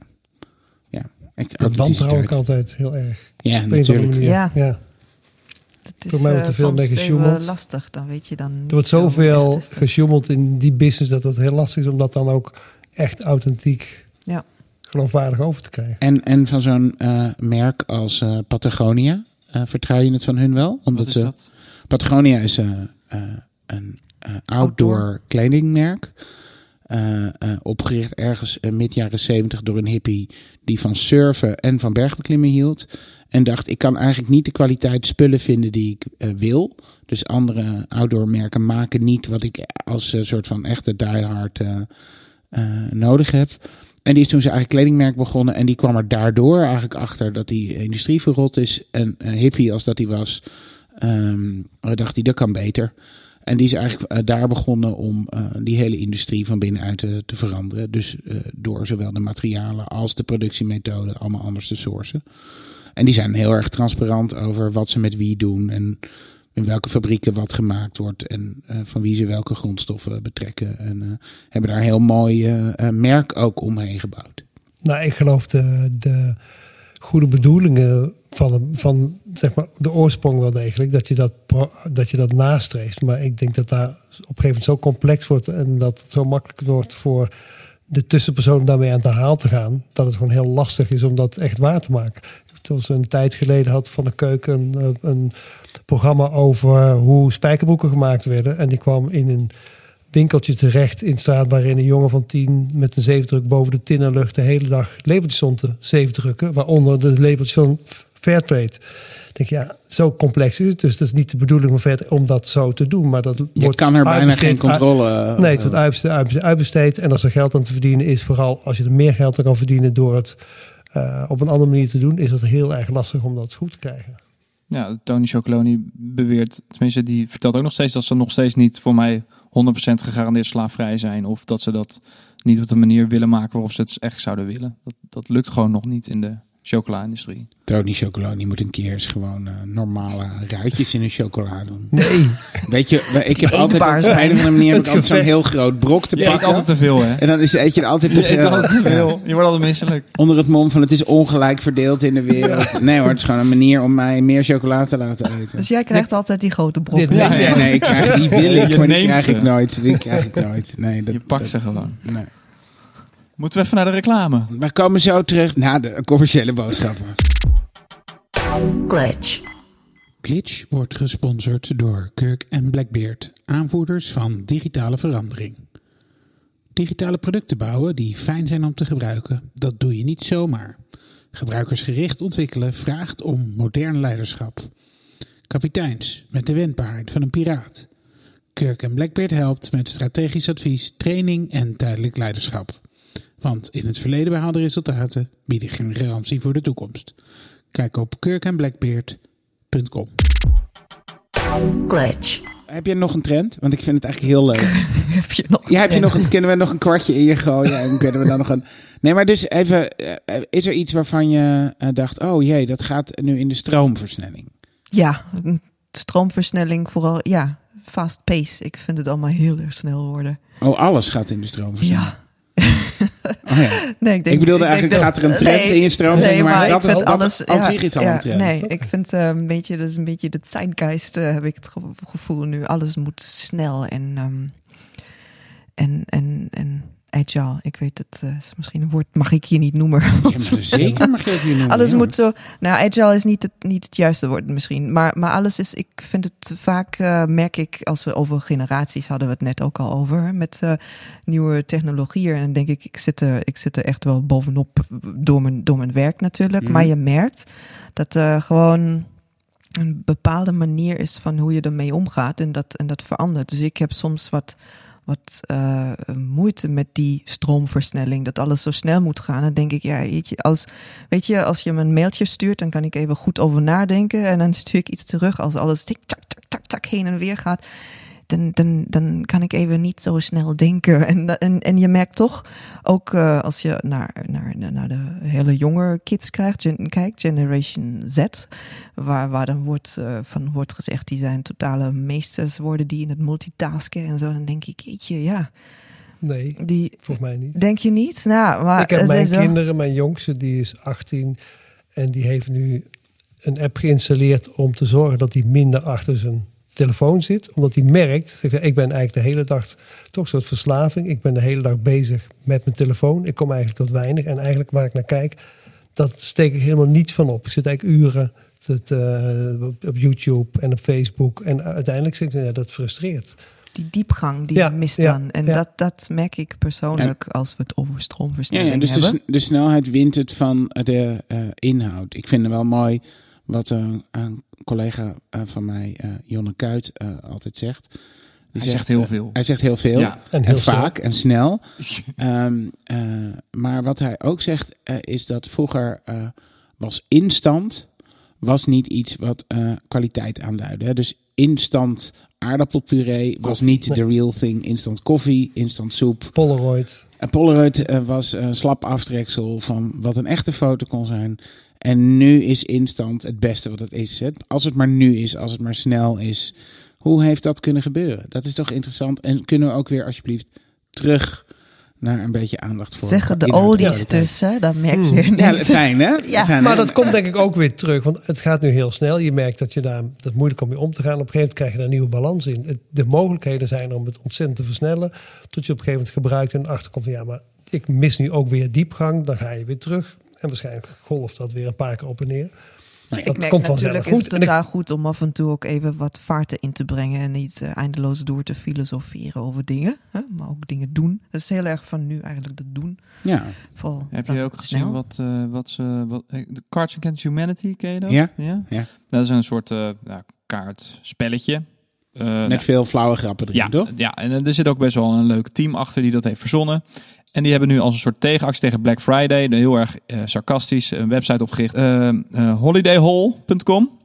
ja. Ik, dat wantrouw ik altijd heel erg. Ja, natuurlijk. Ja. ja. Het is, Voor mij wordt er veel mee gesjoemeld. lastig, dan weet je dan. Er wordt zoveel gesjoemeld in die business dat het heel lastig is om dat dan ook echt authentiek. Geloofwaardig over te krijgen. En, en van zo'n uh, merk als uh, Patagonia, uh, vertrouw je het van hun wel? Omdat Wat is ze, dat? Patagonia is een outdoor, outdoor kledingmerk. Uh, opgericht ergens mid jaren zeventig door een hippie die van surfen en van bergbeklimmen hield. En dacht, ik kan eigenlijk niet de kwaliteit spullen vinden die ik uh, wil. Dus andere outdoor merken maken niet wat ik als uh, soort van echte diehard nodig heb. En die is toen zijn eigen kledingmerk begonnen. En die kwam er daardoor eigenlijk achter dat die industrie verrot is. En hippie als dat hij was, um, dacht hij, dat kan beter. En die is eigenlijk uh, daar begonnen om die hele industrie van binnenuit te, te veranderen. Dus door zowel de materialen als de productiemethode allemaal anders te sourcen. En die zijn heel erg transparant over wat ze met wie doen en in welke fabrieken wat gemaakt wordt en uh, van wie ze welke grondstoffen betrekken. En uh, hebben daar een heel mooi uh, merk ook omheen gebouwd. Nou, ik geloof de, de goede bedoelingen van, van zeg maar, de oorsprong wel degelijk, dat je dat, dat je dat nastreeft. Maar ik denk dat daar op een gegeven moment zo complex wordt en dat het zo makkelijk wordt voor de tussenpersoon daarmee aan de haal te gaan, dat het gewoon heel lastig is om dat echt waar te maken. Toen ze een tijd geleden had van de keuken een, een programma over hoe spijkerbroeken gemaakt werden. En die kwam in een winkeltje terecht in straat waarin een jongen van tien met een zeefdruk boven de tinnenlucht de hele dag labeltjes stond te zeefdrukken. Waaronder de labeltjes van Fairtrade. Ik denk ja, zo complex is het. Dus dat is niet de bedoeling van om dat zo te doen. Maar dat Je wordt kan er bijna geen controle... Nee, het wordt uitbesteed, uitbesteed. En als er geld aan te verdienen is, vooral als je er meer geld aan kan verdienen door het uh, op een andere manier te doen, is het heel erg lastig om dat goed te krijgen. Ja, Tony Chocoloni beweert, tenminste die vertelt ook nog steeds dat ze nog steeds niet voor mij 100% gegarandeerd slaafvrij zijn. Of dat ze dat niet op de manier willen maken waarop ze het echt zouden willen. Dat, dat lukt gewoon nog niet in de chocola-industrie. Tony Chocoloni moet een keer eens gewoon eh, normale ruitjes in een chocola doen. Nee, Weet je, ik heb altijd een of andere manier heb ik Het altijd zo'n heel groot brok te Je eet pakken. altijd te veel, hè? En dan is, eet je er altijd te Je eet veel. altijd te veel. Je wordt altijd misselijk. Onder het mom van het is ongelijk verdeeld in de wereld. Nee hoor, het is gewoon een manier om mij meer chocola te laten eten. Dus jij krijgt altijd die grote Nee, Ja, nee, nee, ik krijg die wil ik, Je maar die krijg ze. ik nooit. Die krijg ik nooit. Nee, dat, Je pakt dat- ze gewoon. Nee. Moeten we even naar de reclame? We komen zo terug naar de commerciële boodschappen. Glitch. Glitch wordt gesponsord door Kirk en Blackbeard, aanvoerders van digitale verandering. Digitale producten bouwen die fijn zijn om te gebruiken, dat doe je niet zomaar. Gebruikersgericht ontwikkelen vraagt om modern leiderschap. Kapiteins met de wendbaarheid van een piraat. Kirk en Blackbeard helpt met strategisch advies, training en tijdelijk leiderschap. Want in het verleden behaalde resultaten bieden geen garantie voor de toekomst. Kijk op kirkandblackbeard.com. Glitch. Heb je nog een trend? Want ik vind het eigenlijk heel leuk. Heb je nog? Ja, heb je nog een, kunnen we nog een kwartje in je gooien en kunnen we dan nog een... Nee, maar dus even, eh, is er iets waarvan je eh, dacht, oh jee, dat gaat nu in de stroomversnelling? Ja, stroomversnelling vooral. Ja, fast pace. Ik vind het allemaal heel erg snel worden. Oh, alles gaat in de stroomversnelling. Ja. Oh, ja. Nee, ik, denk, Ik bedoelde denk eigenlijk, gaat er een trend nee, in je stroomversnelling? Nee, maar, dat, ik vind dat, alles... dat zich is al ja, een trend. Nee, ik vind eh, een beetje, dat is een beetje de zeitgeist, eh, heb ik het ge- gevoel nu. Alles moet snel en, ehm, en, en, en agile. Ik weet het, eh, is misschien een woord, mag ik hier niet noemen. Ja, zeker mag je het hier noemen. Alles ja. moet zo. Nou, agile is niet het, niet het juiste woord misschien. Maar, maar alles is. Ik vind het vaak. eh, merk ik. Als we over generaties hadden we het net ook al over. Met eh, nieuwe technologieën. En dan denk ik. Ik zit, er, ik zit er echt wel bovenop. Door mijn, door mijn werk natuurlijk. Mhm. Maar je merkt dat er gewoon. Een bepaalde manier is van hoe je ermee omgaat. En dat, en dat verandert. Dus ik heb soms wat wat eh, moeite met die stroomversnelling. Dat alles zo snel moet gaan. Dan denk ik, ja, weet je, als, weet je, als je me een mailtje stuurt, dan kan ik even goed over nadenken. En dan stuur ik iets terug. Als alles tik, tak, tak, tak, tak heen en weer gaat. Dan, dan, dan kan ik even niet zo snel denken. En, en, en je merkt toch, ook eh, als je naar, naar, naar de hele jonge kids kijkt, gen, kijkt Generation Z, waar, waar dan wordt, eh, van wordt gezegd, die zijn totale meesters worden die in het multitasken en zo. Dan denk ik, jeetje, ja, nee, die, volgens mij niet. denk je niet? Nou, maar ik heb mijn kinderen, mijn jongste, die is 18 en die heeft nu een app geïnstalleerd om te zorgen dat hij minder achter zijn telefoon zit. Omdat hij merkt, ik ben eigenlijk de hele dag toch een soort verslaving. Ik ben de hele dag bezig met mijn telefoon. Ik kom eigenlijk tot weinig. En eigenlijk waar ik naar kijk, dat steek ik helemaal niets van op. Ik zit eigenlijk uren te- te- op- YouTube en op Facebook. En uiteindelijk zeg ik, ja, dat frustreert. die diepgang die Ja, mist ja, dan. En ja. dat, dat merk ik persoonlijk als we het over stroomversnelling ja, dus de, hebben. de snelheid wint het van de eh, inhoud. Ik vind het wel mooi wat een, een collega eh, van mij, eh, Jonne Kuit, eh, altijd zegt. Die Hij zegt heel veel. Hij zegt heel veel. Ja. En heel vaak en snel. Ehm, eh, maar wat hij ook zegt, eh, is dat vroeger eh, was instant was niet iets wat eh, kwaliteit aanduidde. Hè? Dus instant aardappelpuree was Koffie, niet nee. de real thing. Instant koffie, instant soep. Polaroid. En Polaroid eh, was een slap aftreksel van wat een echte foto kon zijn. En nu is instant het beste wat het is. Hè? Als het maar nu is, als het maar snel is. Hoe heeft dat kunnen gebeuren? Dat is toch interessant. En kunnen we ook weer alsjeblieft terug naar een beetje aandacht voor. Zeggen de oldies dus, hè? Dat merk je Hmm. Ja, niet. fijn hè? Ja. Fijn, Maar hè? dat komt denk ik ook weer terug, want het gaat nu heel snel. Je merkt dat je daar dat moeilijk om mee om te gaan. Op een gegeven moment krijg je daar een nieuwe balans in. De mogelijkheden zijn er om het ontzettend te versnellen. Tot je op een gegeven moment gebruikt en achterkomt van ja, maar ik mis nu ook weer diepgang. Dan ga je weer terug. En waarschijnlijk golft dat weer een paar keer op en neer. Nou ja, Dat ik merk komt natuurlijk vanzelf is goed. het En ik- totaal goed om af en toe ook even wat vaart in te brengen. En niet eh, eindeloos door te filosoferen over dingen. Hè? Maar ook dingen doen. Dat is heel erg van nu eigenlijk het doen. ja. Vooral Heb je ook gezien snel. wat, eh, wat ze... Wat, eh, de Cards Against Humanity, ken je dat? Ja. ja? Ja. Dat is een soort eh ja, kaartspelletje. Eh, Met nou, veel flauwe grappen erin, ja, toch? ja, en er zit ook best wel een leuk team achter die dat heeft verzonnen. En die hebben nu als een soort tegenactie tegen Black Friday, een heel erg eh, sarcastisch, een website opgericht, eh, eh, holidayhall.com.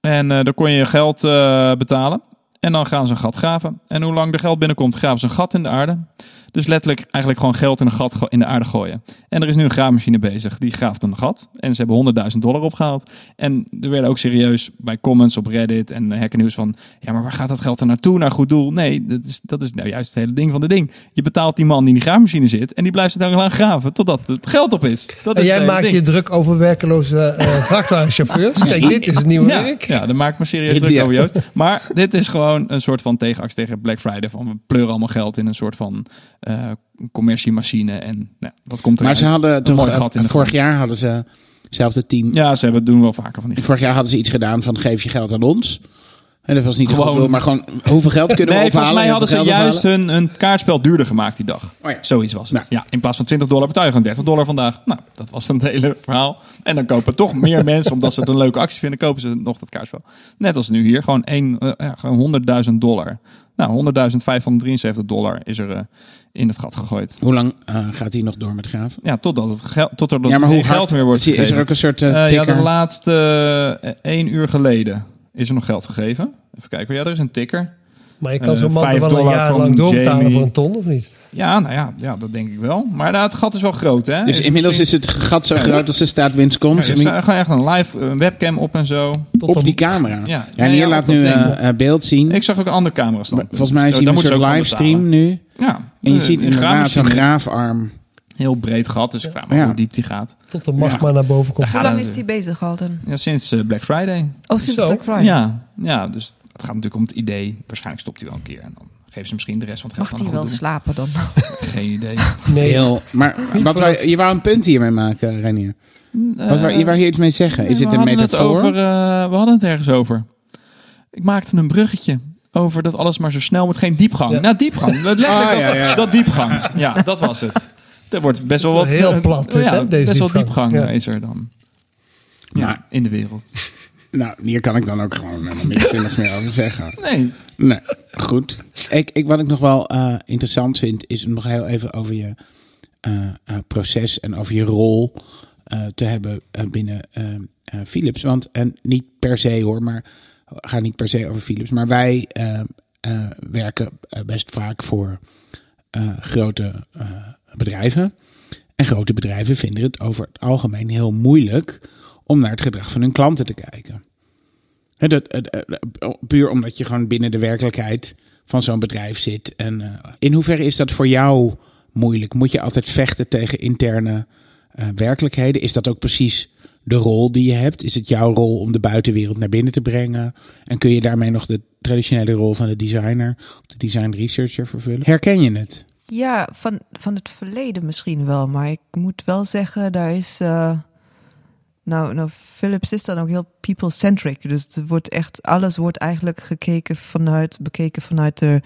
En eh, daar kon je je geld eh, betalen. En dan gaan ze een gat graven. En hoe lang er geld binnenkomt, graven ze een gat in de aarde. Dus letterlijk eigenlijk gewoon geld in een gat in de aarde gooien. En er is nu een graafmachine bezig, die graaft een gat. En ze hebben 100.000 dollar opgehaald. En er werden ook serieus bij comments op Reddit en Hacker News van... Ja, maar waar gaat dat geld er naartoe? Naar goed doel? Nee, dat is, dat is nou juist het hele ding van de ding. Je betaalt die man die in die graafmachine zit... en die blijft het dan lang graven totdat het geld op is. Dat En is het jij maakt ding. je druk over werkeloze eh vrachtwagenchauffeurs. Kijk, dit is het nieuwe Ja, werk. ja, daar maak ik me serieus druk over, Joost. Maar dit is gewoon een soort van tegenactie tegen Black Friday. Van we pleuren allemaal geld in een soort van eh commerciemachine. En nou, wat komt er Maar ze hadden toch, mooi eh, gat in de vorig grond. jaar hadden ze, hetzelfde team, Ja, ze hebben, doen wel vaker van die vorig jaar hadden ze iets gedaan van geef je geld aan ons. En dat was niet Gewoon- maar gewoon hoeveel geld kunnen we Nee, ophalen? volgens mij en hadden ze juist hun, hun kaartspel duurder gemaakt die dag. Oh ja. Zoiets was het. Nou. Ja, in plaats van 20 dollar je gewoon 30 dollar vandaag. Nou, dat was dan het hele verhaal. En dan kopen toch meer mensen, omdat ze het een leuke actie vinden, kopen ze nog dat kaartspel. Net als nu hier, gewoon, één, eh, ja, gewoon 100.000 dollar. Nou, 100.573 dollar is er eh, in het gat gegooid. Hoe lang eh, gaat hij nog door met graven? Ja, totdat het geld, tot er ja, maar hoe geld meer wordt is, is gegeven. er ook een soort eh, ja, de laatste één uur geleden is er nog geld gegeven. Even kijken, ja, er is een tikker. Maar je kan zo'n man wel een dollar jaar van lang doorbetalen Jamie. voor een ton, of niet? Ja, nou ja, ja, dat denk ik wel. Maar nou, het gat is wel groot, hè? dus inmiddels is het gat zo groot als de staat winst Ja, komt. er echt een live eh, webcam op en zo. Tot op een- die camera. Ja. En hier ja, laat nu eh, beeld zien. Ik zag ook een andere camera staan. Volgens mij zie je een soort livestream nu. Ja. En je ziet die inderdaad zo'n is graafarm. Heel breed gat, dus ik vraag me Ja. hoe diep die gaat. Tot de magma naar boven komt. Hoe lang is die bezig al dan? Ja, sinds eh, Black Friday. Oh, sinds Zo. Black Friday. Ja, ja, dus het gaat natuurlijk om het idee. Waarschijnlijk stopt hij wel een keer. En dan geven ze misschien de rest van het Mag geld die aan wel slapen dan? Geen idee. Nee, Heel, maar wat wou- dat- je wou een punt hiermee maken, Renier. Wat wou, je wou hier iets mee zeggen? Is Nee, het we een hadden het metafoor? over, eh, we hadden het ergens over. Ik maakte een bruggetje over dat alles maar zo snel moet. Geen diepgang. Ja. Nou, diepgang. Ah, dat, ja, ja. dat diepgang. Ja, dat was het. Er wordt best wel wat... Heel eh, plat dit, ja, hè, deze best wel diepgang. diepgang Ja. is er dan. Ja, Maar- in de wereld. Nou, hier kan ik dan ook gewoon helemaal niks zinnigs meer over zeggen. Nee. Nee, goed. Ik, ik, wat ik nog wel eh, interessant vind, is nog heel even over je eh, eh, proces en over je rol te hebben binnen Philips. Want, en niet per se hoor, maar gaat niet per se over Philips. Maar wij werken best vaak voor grote bedrijven. En grote bedrijven vinden het over het algemeen heel moeilijk om naar het gedrag van hun klanten te kijken. Hè, dat, het, eh, puur omdat je gewoon binnen de werkelijkheid van zo'n bedrijf zit. En eh, in hoeverre is dat voor jou moeilijk? Moet je altijd vechten tegen interne eh, werkelijkheden? Is dat ook precies de rol die je hebt? Is het jouw rol om de buitenwereld naar binnen te brengen? En kun je daarmee nog de traditionele rol van de designer, de design researcher vervullen? Herken je het? Ja, van, van het verleden misschien wel. Maar ik moet wel zeggen, daar is... eh, nou, nou, Philips is dan ook heel people-centric. Dus het wordt echt, alles wordt eigenlijk gekeken vanuit, bekeken vanuit de,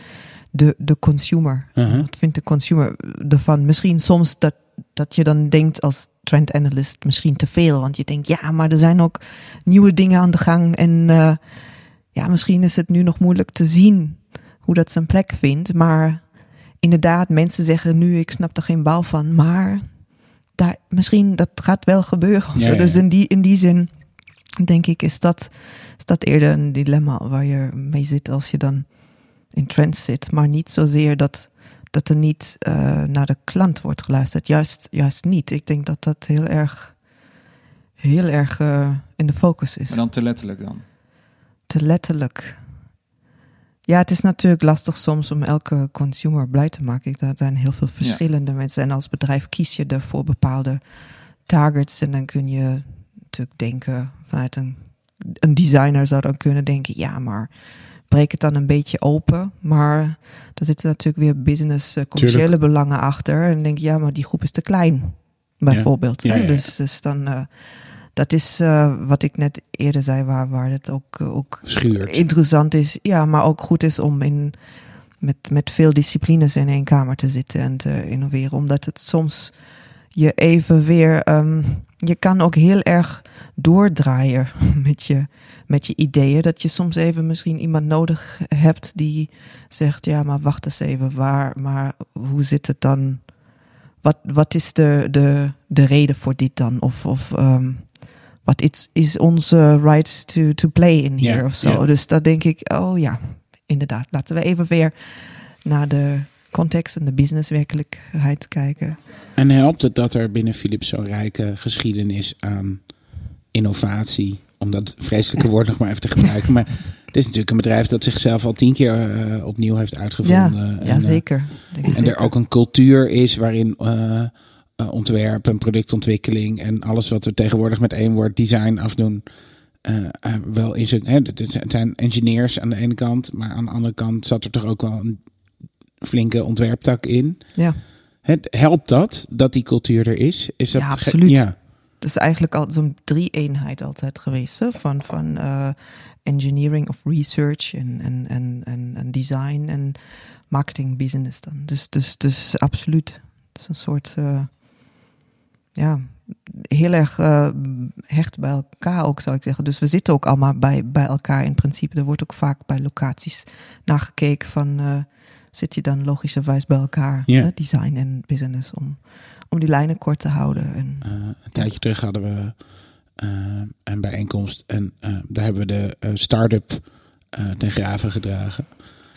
de, de consumer. Uh-huh. Wat vindt de consumer ervan? Misschien soms dat, dat je dan denkt als trend analyst misschien te veel. Want je denkt, ja, maar er zijn ook nieuwe dingen aan de gang. En eh, ja, misschien is het nu nog moeilijk te zien hoe dat zijn plek vindt. Maar inderdaad, mensen zeggen nu, ik snap er geen bal van. Maar daar, misschien dat gaat wel gebeuren. Ja, ja, Dus in die, in die zin denk ik, is dat, is dat eerder een dilemma waar je mee zit als je dan in trends zit. Maar niet zozeer dat, dat er niet eh, naar de klant wordt geluisterd. Juist, juist niet. Ik denk dat dat heel erg, heel erg eh, in de focus is Maar dan te letterlijk dan. te letterlijk. Ja, het is natuurlijk lastig soms om elke consumer blij te maken. Er zijn heel veel verschillende mensen. En als bedrijf kies je er voor bepaalde targets. En dan kun je natuurlijk denken vanuit een, een designer zou dan kunnen denken, ja, maar breek het dan een beetje open. Maar er zitten natuurlijk weer business, eh, commerciële belangen achter. En denk je, ja, maar die groep is te klein, bijvoorbeeld. Ja, hè? ja, ja. Dus, dus dan, eh, dat is eh, wat ik net eerder zei, waar, waar het ook, eh, ook Schuurt. interessant is. Ja, maar ook goed is om in, met, met veel disciplines in één kamer te zitten en te innoveren. Omdat het soms je even weer. ehm, je kan ook heel erg doordraaien met je, met je ideeën. Dat je soms even misschien iemand nodig hebt die zegt: Ja, maar wacht eens even, waar, maar hoe zit het dan? Wat, wat is de, de, de reden voor dit dan? Of, of ehm, wat is, is onze right to, to play in here of zo? Dus daar denk ik: Oh ja, inderdaad, laten we even weer naar de context en de businesswerkelijkheid kijken. En helpt het dat er binnen Philips zo'n rijke geschiedenis aan innovatie, om dat vreselijke woord nog maar even te gebruiken. Maar het is natuurlijk een bedrijf dat zichzelf al tien keer uh, opnieuw heeft uitgevonden. ja En, eh, zeker. En er ook een cultuur is waarin eh, eh, ontwerp en productontwikkeling en alles wat we tegenwoordig met één woord design afdoen. eh, eh, wel in zijn. Hè, het het zijn engineers aan de ene kant, maar aan de andere kant zat er toch ook wel een flinke ontwerptak in. Ja. Het, helpt dat, dat die cultuur er is? is dat Ja, absoluut. Ja, Het is eigenlijk al zo'n drie-eenheid altijd geweest. Hè? Van, van engineering of research en, en, en, en, design en marketing business dan. Dus, dus, dus absoluut. Het is een soort, ja, heel erg eh, hecht bij elkaar ook zou ik zeggen. Dus we zitten ook allemaal bij, bij elkaar in principe. Er wordt ook vaak bij locaties nagekeken van... eh, zit je dan logischerwijs bij elkaar, hè? design en business, om, om die lijnen kort te houden. En, Eh, een tijdje terug hadden we een bijeenkomst en daar hebben we de start-up ten graven gedragen.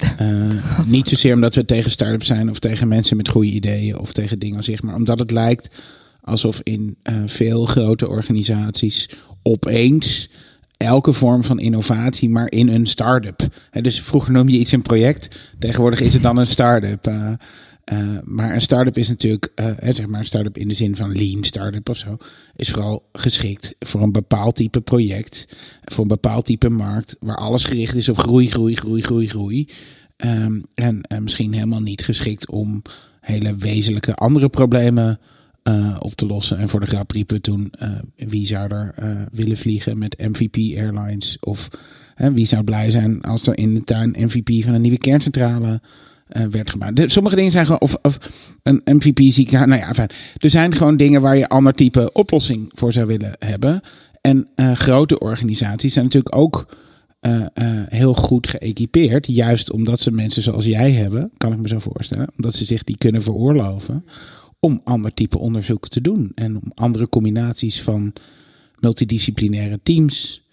Niet zozeer omdat we tegen start-ups zijn of tegen mensen met goede ideeën of tegen dingen zich, maar omdat het lijkt alsof in eh, veel grote organisaties opeens elke vorm van innovatie maar in een start-up. Dus vroeger noemde je iets een project, tegenwoordig is het dan een start-up. Eh, eh, maar een start-up is natuurlijk, zeg maar een start-up in de zin van lean start-up of zo, is vooral geschikt voor een bepaald type project, voor een bepaald type markt, waar alles gericht is op groei, groei, groei, groei, groei. Ehm, en misschien helemaal niet geschikt om hele wezenlijke andere problemen eh, op te lossen. En voor de grap riepen toen, eh, wie zou er eh, willen vliegen met MVP Airlines? Of wie zou blij zijn als er in de tuin MVP van een nieuwe kerncentrale werd gemaakt. De- sommige dingen zijn gewoon, of, een MVP ziekenhuis, nou ja. Er zijn gewoon dingen waar je ander type oplossing voor zou willen hebben. En grote organisaties zijn natuurlijk ook heel goed geëquipeerd. Juist omdat ze mensen zoals jij hebben, kan ik me zo voorstellen. Omdat ze zich die kunnen veroorloven om ander type onderzoek te doen. En om andere combinaties van multidisciplinaire teams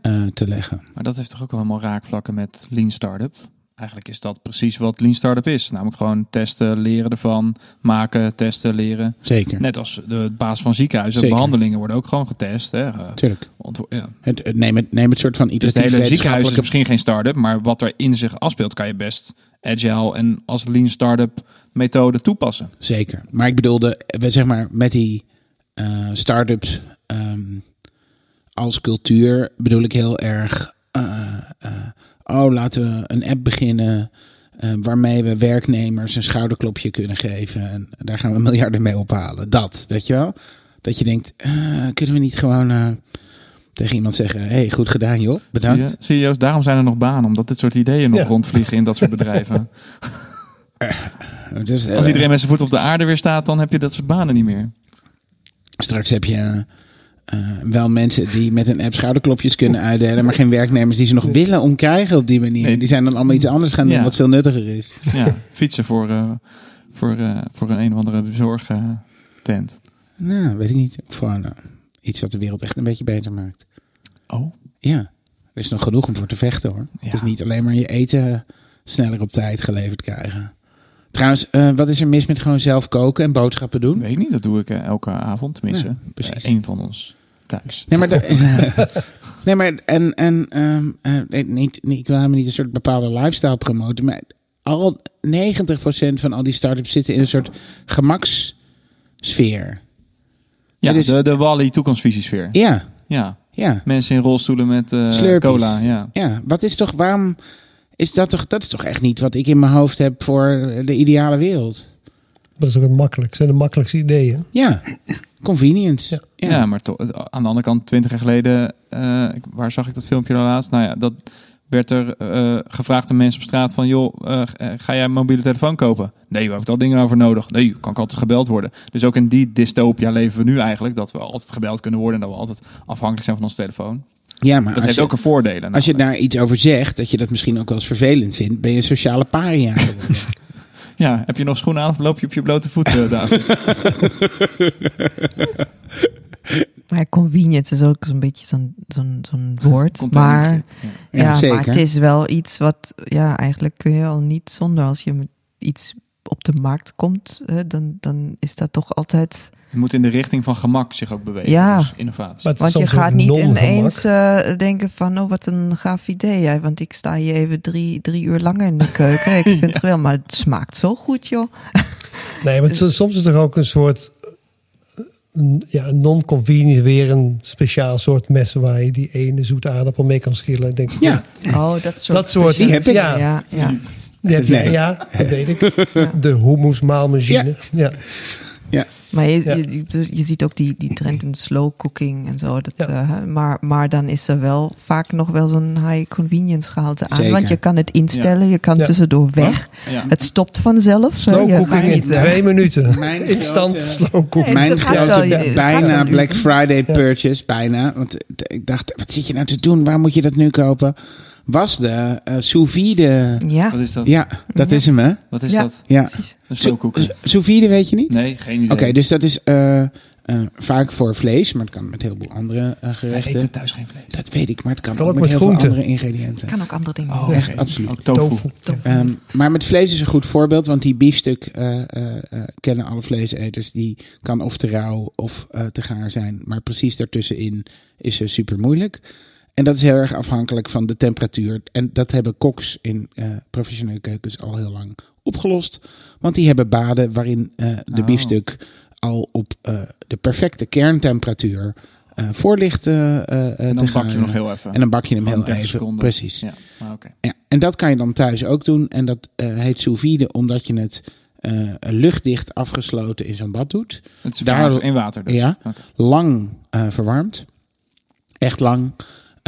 eh, te leggen. Maar dat heeft toch ook wel helemaal raakvlakken met Lean Startup? Eigenlijk is dat precies wat Lean Startup is. Namelijk gewoon testen, leren ervan, maken, testen, leren. Zeker. Net als de baas van ziekenhuizen. Zeker. Behandelingen worden ook gewoon getest. Hè? Eh, Tuurlijk. ja. Het, het, neem, het, neem het soort van Dus het hele ziekenhuis is misschien geen start-up. Maar wat er in zich afspeelt kan je best agile en als Lean Startup methode toepassen. Zeker. Maar ik bedoelde, we zeg maar met die eh start-ups ehm, als cultuur bedoel ik heel erg. eh, eh, oh, laten we een app beginnen. eh, waarmee we werknemers een schouderklopje kunnen geven. En daar gaan we miljarden mee ophalen. Dat, weet je wel? Dat je denkt, eh, kunnen we niet gewoon eh, tegen iemand zeggen: hey, goed gedaan, joh. Bedankt. Zie je, daarom zijn er nog banen. Omdat dit soort ideeën nog Ja. rondvliegen in dat soort bedrijven. Dus, Als iedereen met zijn voet op de aarde weer staat, dan heb je dat soort banen niet meer. Straks heb je eh, wel mensen die met een app schouderklopjes kunnen uitdelen, maar geen werknemers die ze nog willen omkrijgen op die manier. Nee. Die zijn dan allemaal iets anders gaan doen, Ja. wat veel nuttiger is. Ja, fietsen voor, eh, voor, eh, voor een een of andere zorgtent. Nou, weet ik niet. Eh, iets wat de wereld echt een beetje beter maakt. oh, Ja, er is nog genoeg om voor te vechten hoor. Ja. Het is niet alleen maar je eten sneller op tijd geleverd krijgen. Trouwens, wat is er mis met gewoon zelf koken en boodschappen doen? weet ik niet. Dat doe ik elke avond, tenminste. Ja, precies. Eén van ons thuis. Nee, maar, de- nee, maar en, en nee, niet, niet, ik wil helemaal niet een soort bepaalde lifestyle promoten, maar al 90% van al die start-ups zitten in een soort gemakssfeer. Ja, dus- de, de Wally toekomstvisiesfeer. Ja, Ja, ja, mensen in rolstoelen met Slurpees. cola. Ja. ja. Wat is toch, waarom is dat toch, dat is toch echt niet wat ik in mijn hoofd heb voor de ideale wereld? Dat is ook het makkelijk. zijn de makkelijkste ideeën. Ja, convenience. Ja. Ja. maar toch, aan de andere kant, twintig jaar geleden, eh, waar zag ik dat filmpje nou laatst? Nou ja, dat werd er eh, gevraagd aan mensen op straat van, joh, eh, ga jij een mobiele telefoon kopen? Nee, waar heb ik al dingen over nodig? Nee, kan ik altijd gebeld worden. Dus ook in die dystopia leven we nu eigenlijk, dat we altijd gebeld kunnen worden en dat we altijd afhankelijk zijn van onze telefoon. Ja, maar Dat heeft je, ook een voordelen. als je daar iets over zegt, dat je dat misschien ook wel eens vervelend vindt, ben je een sociale paria. Ja, heb je nog schoenen aan of loop je op je blote voeten, David? Maar convenience is ook zo'n beetje zo'n zo'n zo'n woord. Maar, Ja. Ja, ja, zeker. maar het is wel iets wat, ja, eigenlijk kun je al niet zonder als je met iets op de markt komt, hè, dan, dan is dat toch altijd. Je moet in de richting van gemak zich ook bewegen. Ja. Dus innovatie. Het Want je gaat niet ineens eh, denken van, oh wat een gaaf idee. Want ik sta hier even drie, drie uur langer in de keuken. Ik vind het wel, maar het smaakt zo goed, joh. Nee, maar het- soms is er ook een soort eh, ja, een non-convenience weer een speciaal soort mes waar je die ene zoete aardappel mee kan schillen. Ik denk, Ja, Oh, dat soort. Dat soort- Die heb ik. Ja. Ja, ja. die heb je, Nee. ja, dat weet ik. De hummusmaalmachine. Ja. ja. Maar je, Ja. je, ziet ook die, die trend in slow cooking en zo. Dat, Ja. eh, maar, maar dan is er wel vaak nog wel zo'n high convenience gehalte aan. Zeker. Want je kan het instellen, je kan Ja. tussendoor weg. Ja. Het stopt vanzelf. Slow Je cooking in niet, eh, twee minuten. Mijn Instant grote- slow cooking. Mijn grote bijna Black. Friday Ja. purchase, bijna. Want ik dacht, wat zit je nou te doen? Waar moet je dat nu kopen? Was de eh sous vide. Ja, Wat is dat? Ja, dat Ja. is hem hè? Wat is Ja. dat? Ja. precies. Een cooker? Sous vide weet je niet? Nee, geen idee. Oké, dus dat is eh, eh, vaak voor vlees, maar het kan met heel veel andere eh, Wij gerechten. eten thuis geen vlees. Dat weet ik, maar het kan, Kan ook, ook met met heel veel andere ingrediënten. Kan ook andere dingen. Oh, Echt, absoluut. Ook tofu. Tofu. Ehm, maar met vlees is een goed voorbeeld, want die biefstuk eh, eh, eh, kennen alle vleeseters. Die kan of te rauw of eh, te gaar zijn, maar precies daartussenin is ze super moeilijk. En dat is heel erg afhankelijk van de temperatuur. En dat hebben koks in eh, professionele keukens al heel lang opgelost. Want die hebben baden waarin eh, de Oh. biefstuk al op eh, de perfecte kerntemperatuur voor ligt En te dan bak je nog heel even. En dan bak je hem Gewoon heel 30 even. seconden. Precies. Ja, ah, oké. Ja, en dat kan je dan thuis ook doen. En dat heet sous vide, omdat je het luchtdicht afgesloten in zo'n bad doet. Het is Daar- in water dus. Ja. Lang eh, verwarmd. Echt lang.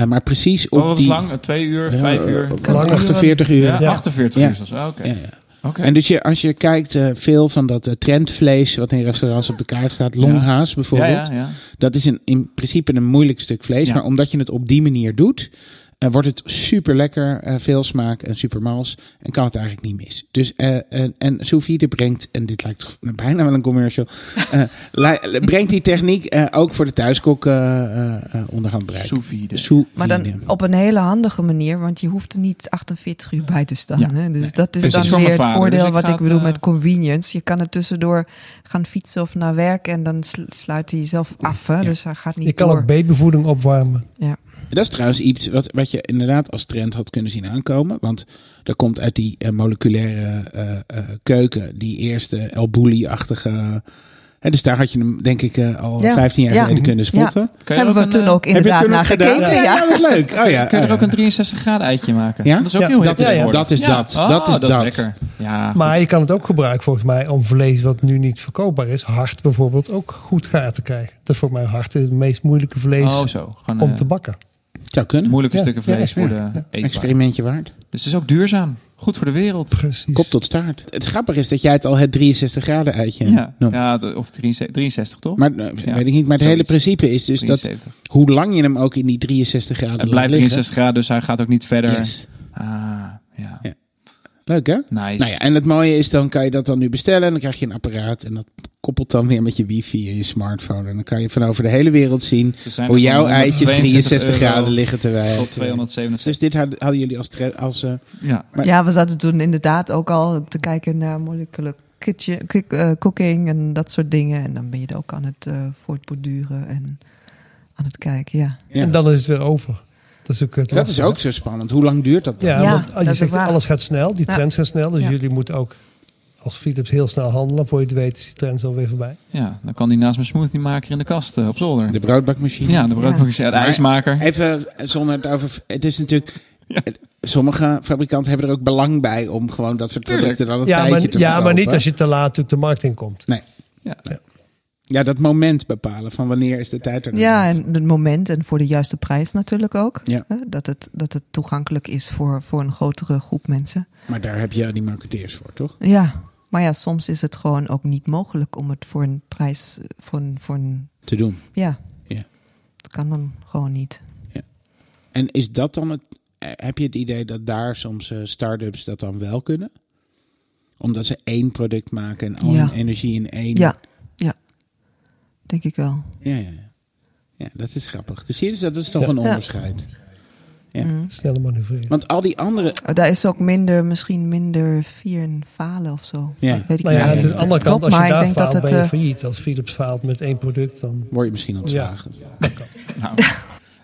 Eh, maar precies op Oh, wat is die... lang? Twee uur, Ja, vijf uur? eh, Kan langer. 48 uur. Ja, Ja. 48 Ja. uur zelfs. Ah, Oké. Ja, ja. Oké. En dus je, als je kijkt, eh, veel van dat eh, trendvlees wat in restaurants op de kaart staat, longhaas ja, bijvoorbeeld, ja, ja. dat is een, in principe een moeilijk stuk vlees. Ja. Maar omdat je het op die manier doet, eh, wordt het super lekker, eh, veel smaak en super mals. En kan het eigenlijk niet mis. Dus, eh, en, en sous vide brengt, en dit lijkt bijna wel een commercial, eh, brengt die techniek eh, ook voor de thuiskok eh, eh, eh, onder handbereik. Sous Maar dan op een hele handige manier, want je hoeft er niet 48 uur bij te staan. Ja, hè? Dus nee. dat is dan weer het voordeel Dus ik wat ik bedoel met convenience. Je kan er tussendoor gaan fietsen of naar werk en dan sl- sluit hij zelf af. Hè? Dus hij gaat niet Je kan door. ook babyvoeding opwarmen. Dat is trouwens iets wat, wat je inderdaad als trend had kunnen zien aankomen. Want dat komt uit die eh, moleculaire eh, eh, keuken, die eerste El Bulli-achtige. Hè, dus daar had je hem, denk ik, eh, al Ja. 15 jaar Ja. geleden kunnen spotten. Kan je Hebben we een, toen ook inderdaad naar gekeken? Ja, Ja. ja, wat leuk. Oh, ja, Kun je er oh, ook een 63 graden eitje maken? Ja? Dat is ook Ja, heel dat- ja, ja. tegenwoordig. Dat is dat. Oh, Dat is dat. lekker. Ja, Maar goed. je kan het ook gebruiken volgens mij om vlees wat nu niet verkoopbaar is. Hart bijvoorbeeld ook goed gaar te krijgen. Dat is voor mij hart het meest moeilijke vlees Oh, zo. Gewoon om te bakken. Zou kunnen. moeilijke Ja, stukken vlees ja, voor de ja. eetbaar. Experimentje waard. Dus het is ook duurzaam. Goed voor de wereld. Precies. Kop tot staart. Het grappige is dat jij het al het 63 graden uitje Ja, noemt. ja of 63, 63 toch? Maar eh, Ja, weet ik niet. Maar het hele principe is dus dat 73. hoe lang je hem ook in die 63 graden Het laat blijft liggen. 63 graden, dus hij gaat ook niet verder. Yes. Ah, ja. Leuk hè? Nice. Nou ja, en het mooie is, dan kan je dat dan nu bestellen. En dan krijg je een apparaat. En dat koppelt dan weer met je wifi en je smartphone. En dan kan je van over de hele wereld zien hoe jouw eitjes 122 63 euro graden liggen terwijl. Tot 277. Dus dit hadden, hadden jullie als, als eh, ja. Maar- Ja, we zaten toen inderdaad ook al te kijken naar molecular kitchen, eh, cooking en dat soort dingen. En dan ben je er ook aan het eh voortborduren en aan het kijken, ja. ja. En dan is het weer over. Dat is ook het dat is lastige. ook zo spannend. Hoe lang duurt dat dan? Ja, Ja, want als dat je zegt alles gaat snel, die Ja. trends gaan snel. Dus Ja. jullie moeten ook als Philips heel snel handelen. Voor je het weet is die trends alweer voorbij. ja, dan kan die naast mijn smoothiemaker in de kast eh, op zolder. De broodbakmachine. ja, de broodmaker, ja. de Maar- ijsmaker. Even eh, zonder het over... Het is natuurlijk... Sommige fabrikanten hebben er ook belang bij om gewoon dat soort producten dan een Ja, tijdje maar, te ja maar niet als je te laat natuurlijk de markt in komt. Ja. Ja, dat moment bepalen van wanneer is de tijd er. Ja, en het moment en voor de juiste prijs natuurlijk ook. Ja. Hè, Dat, het, dat het toegankelijk is voor, voor een grotere groep mensen. Maar daar heb je die marketeers voor, toch? Ja, maar ja, soms is het gewoon ook niet mogelijk om het voor een prijs, voor een, voor een Te doen. ja. Ja. Het kan dan gewoon niet. En is dat dan het... eh, Heb je het idee dat daar soms eh, start-ups dat dan wel kunnen? Omdat ze één product maken en al Ja. hun energie in één... Ja, ja. Denk ik wel. Ja, ja, ja. Ja, dat is grappig. Dus je, dus dat is toch Ja. een Ja. onderscheid. Ja. Mm. Sneller manoeuvreren. Want al die andere... Oh, Daar is ook minder, misschien minder vier en falen of zo. Ja. Weet ik Nou ja, niet. aan de andere kant, als je daar dat faalt, het, ben je eh, failliet. Als Philips faalt met één product, dan... Word je misschien ontslagen. Nou,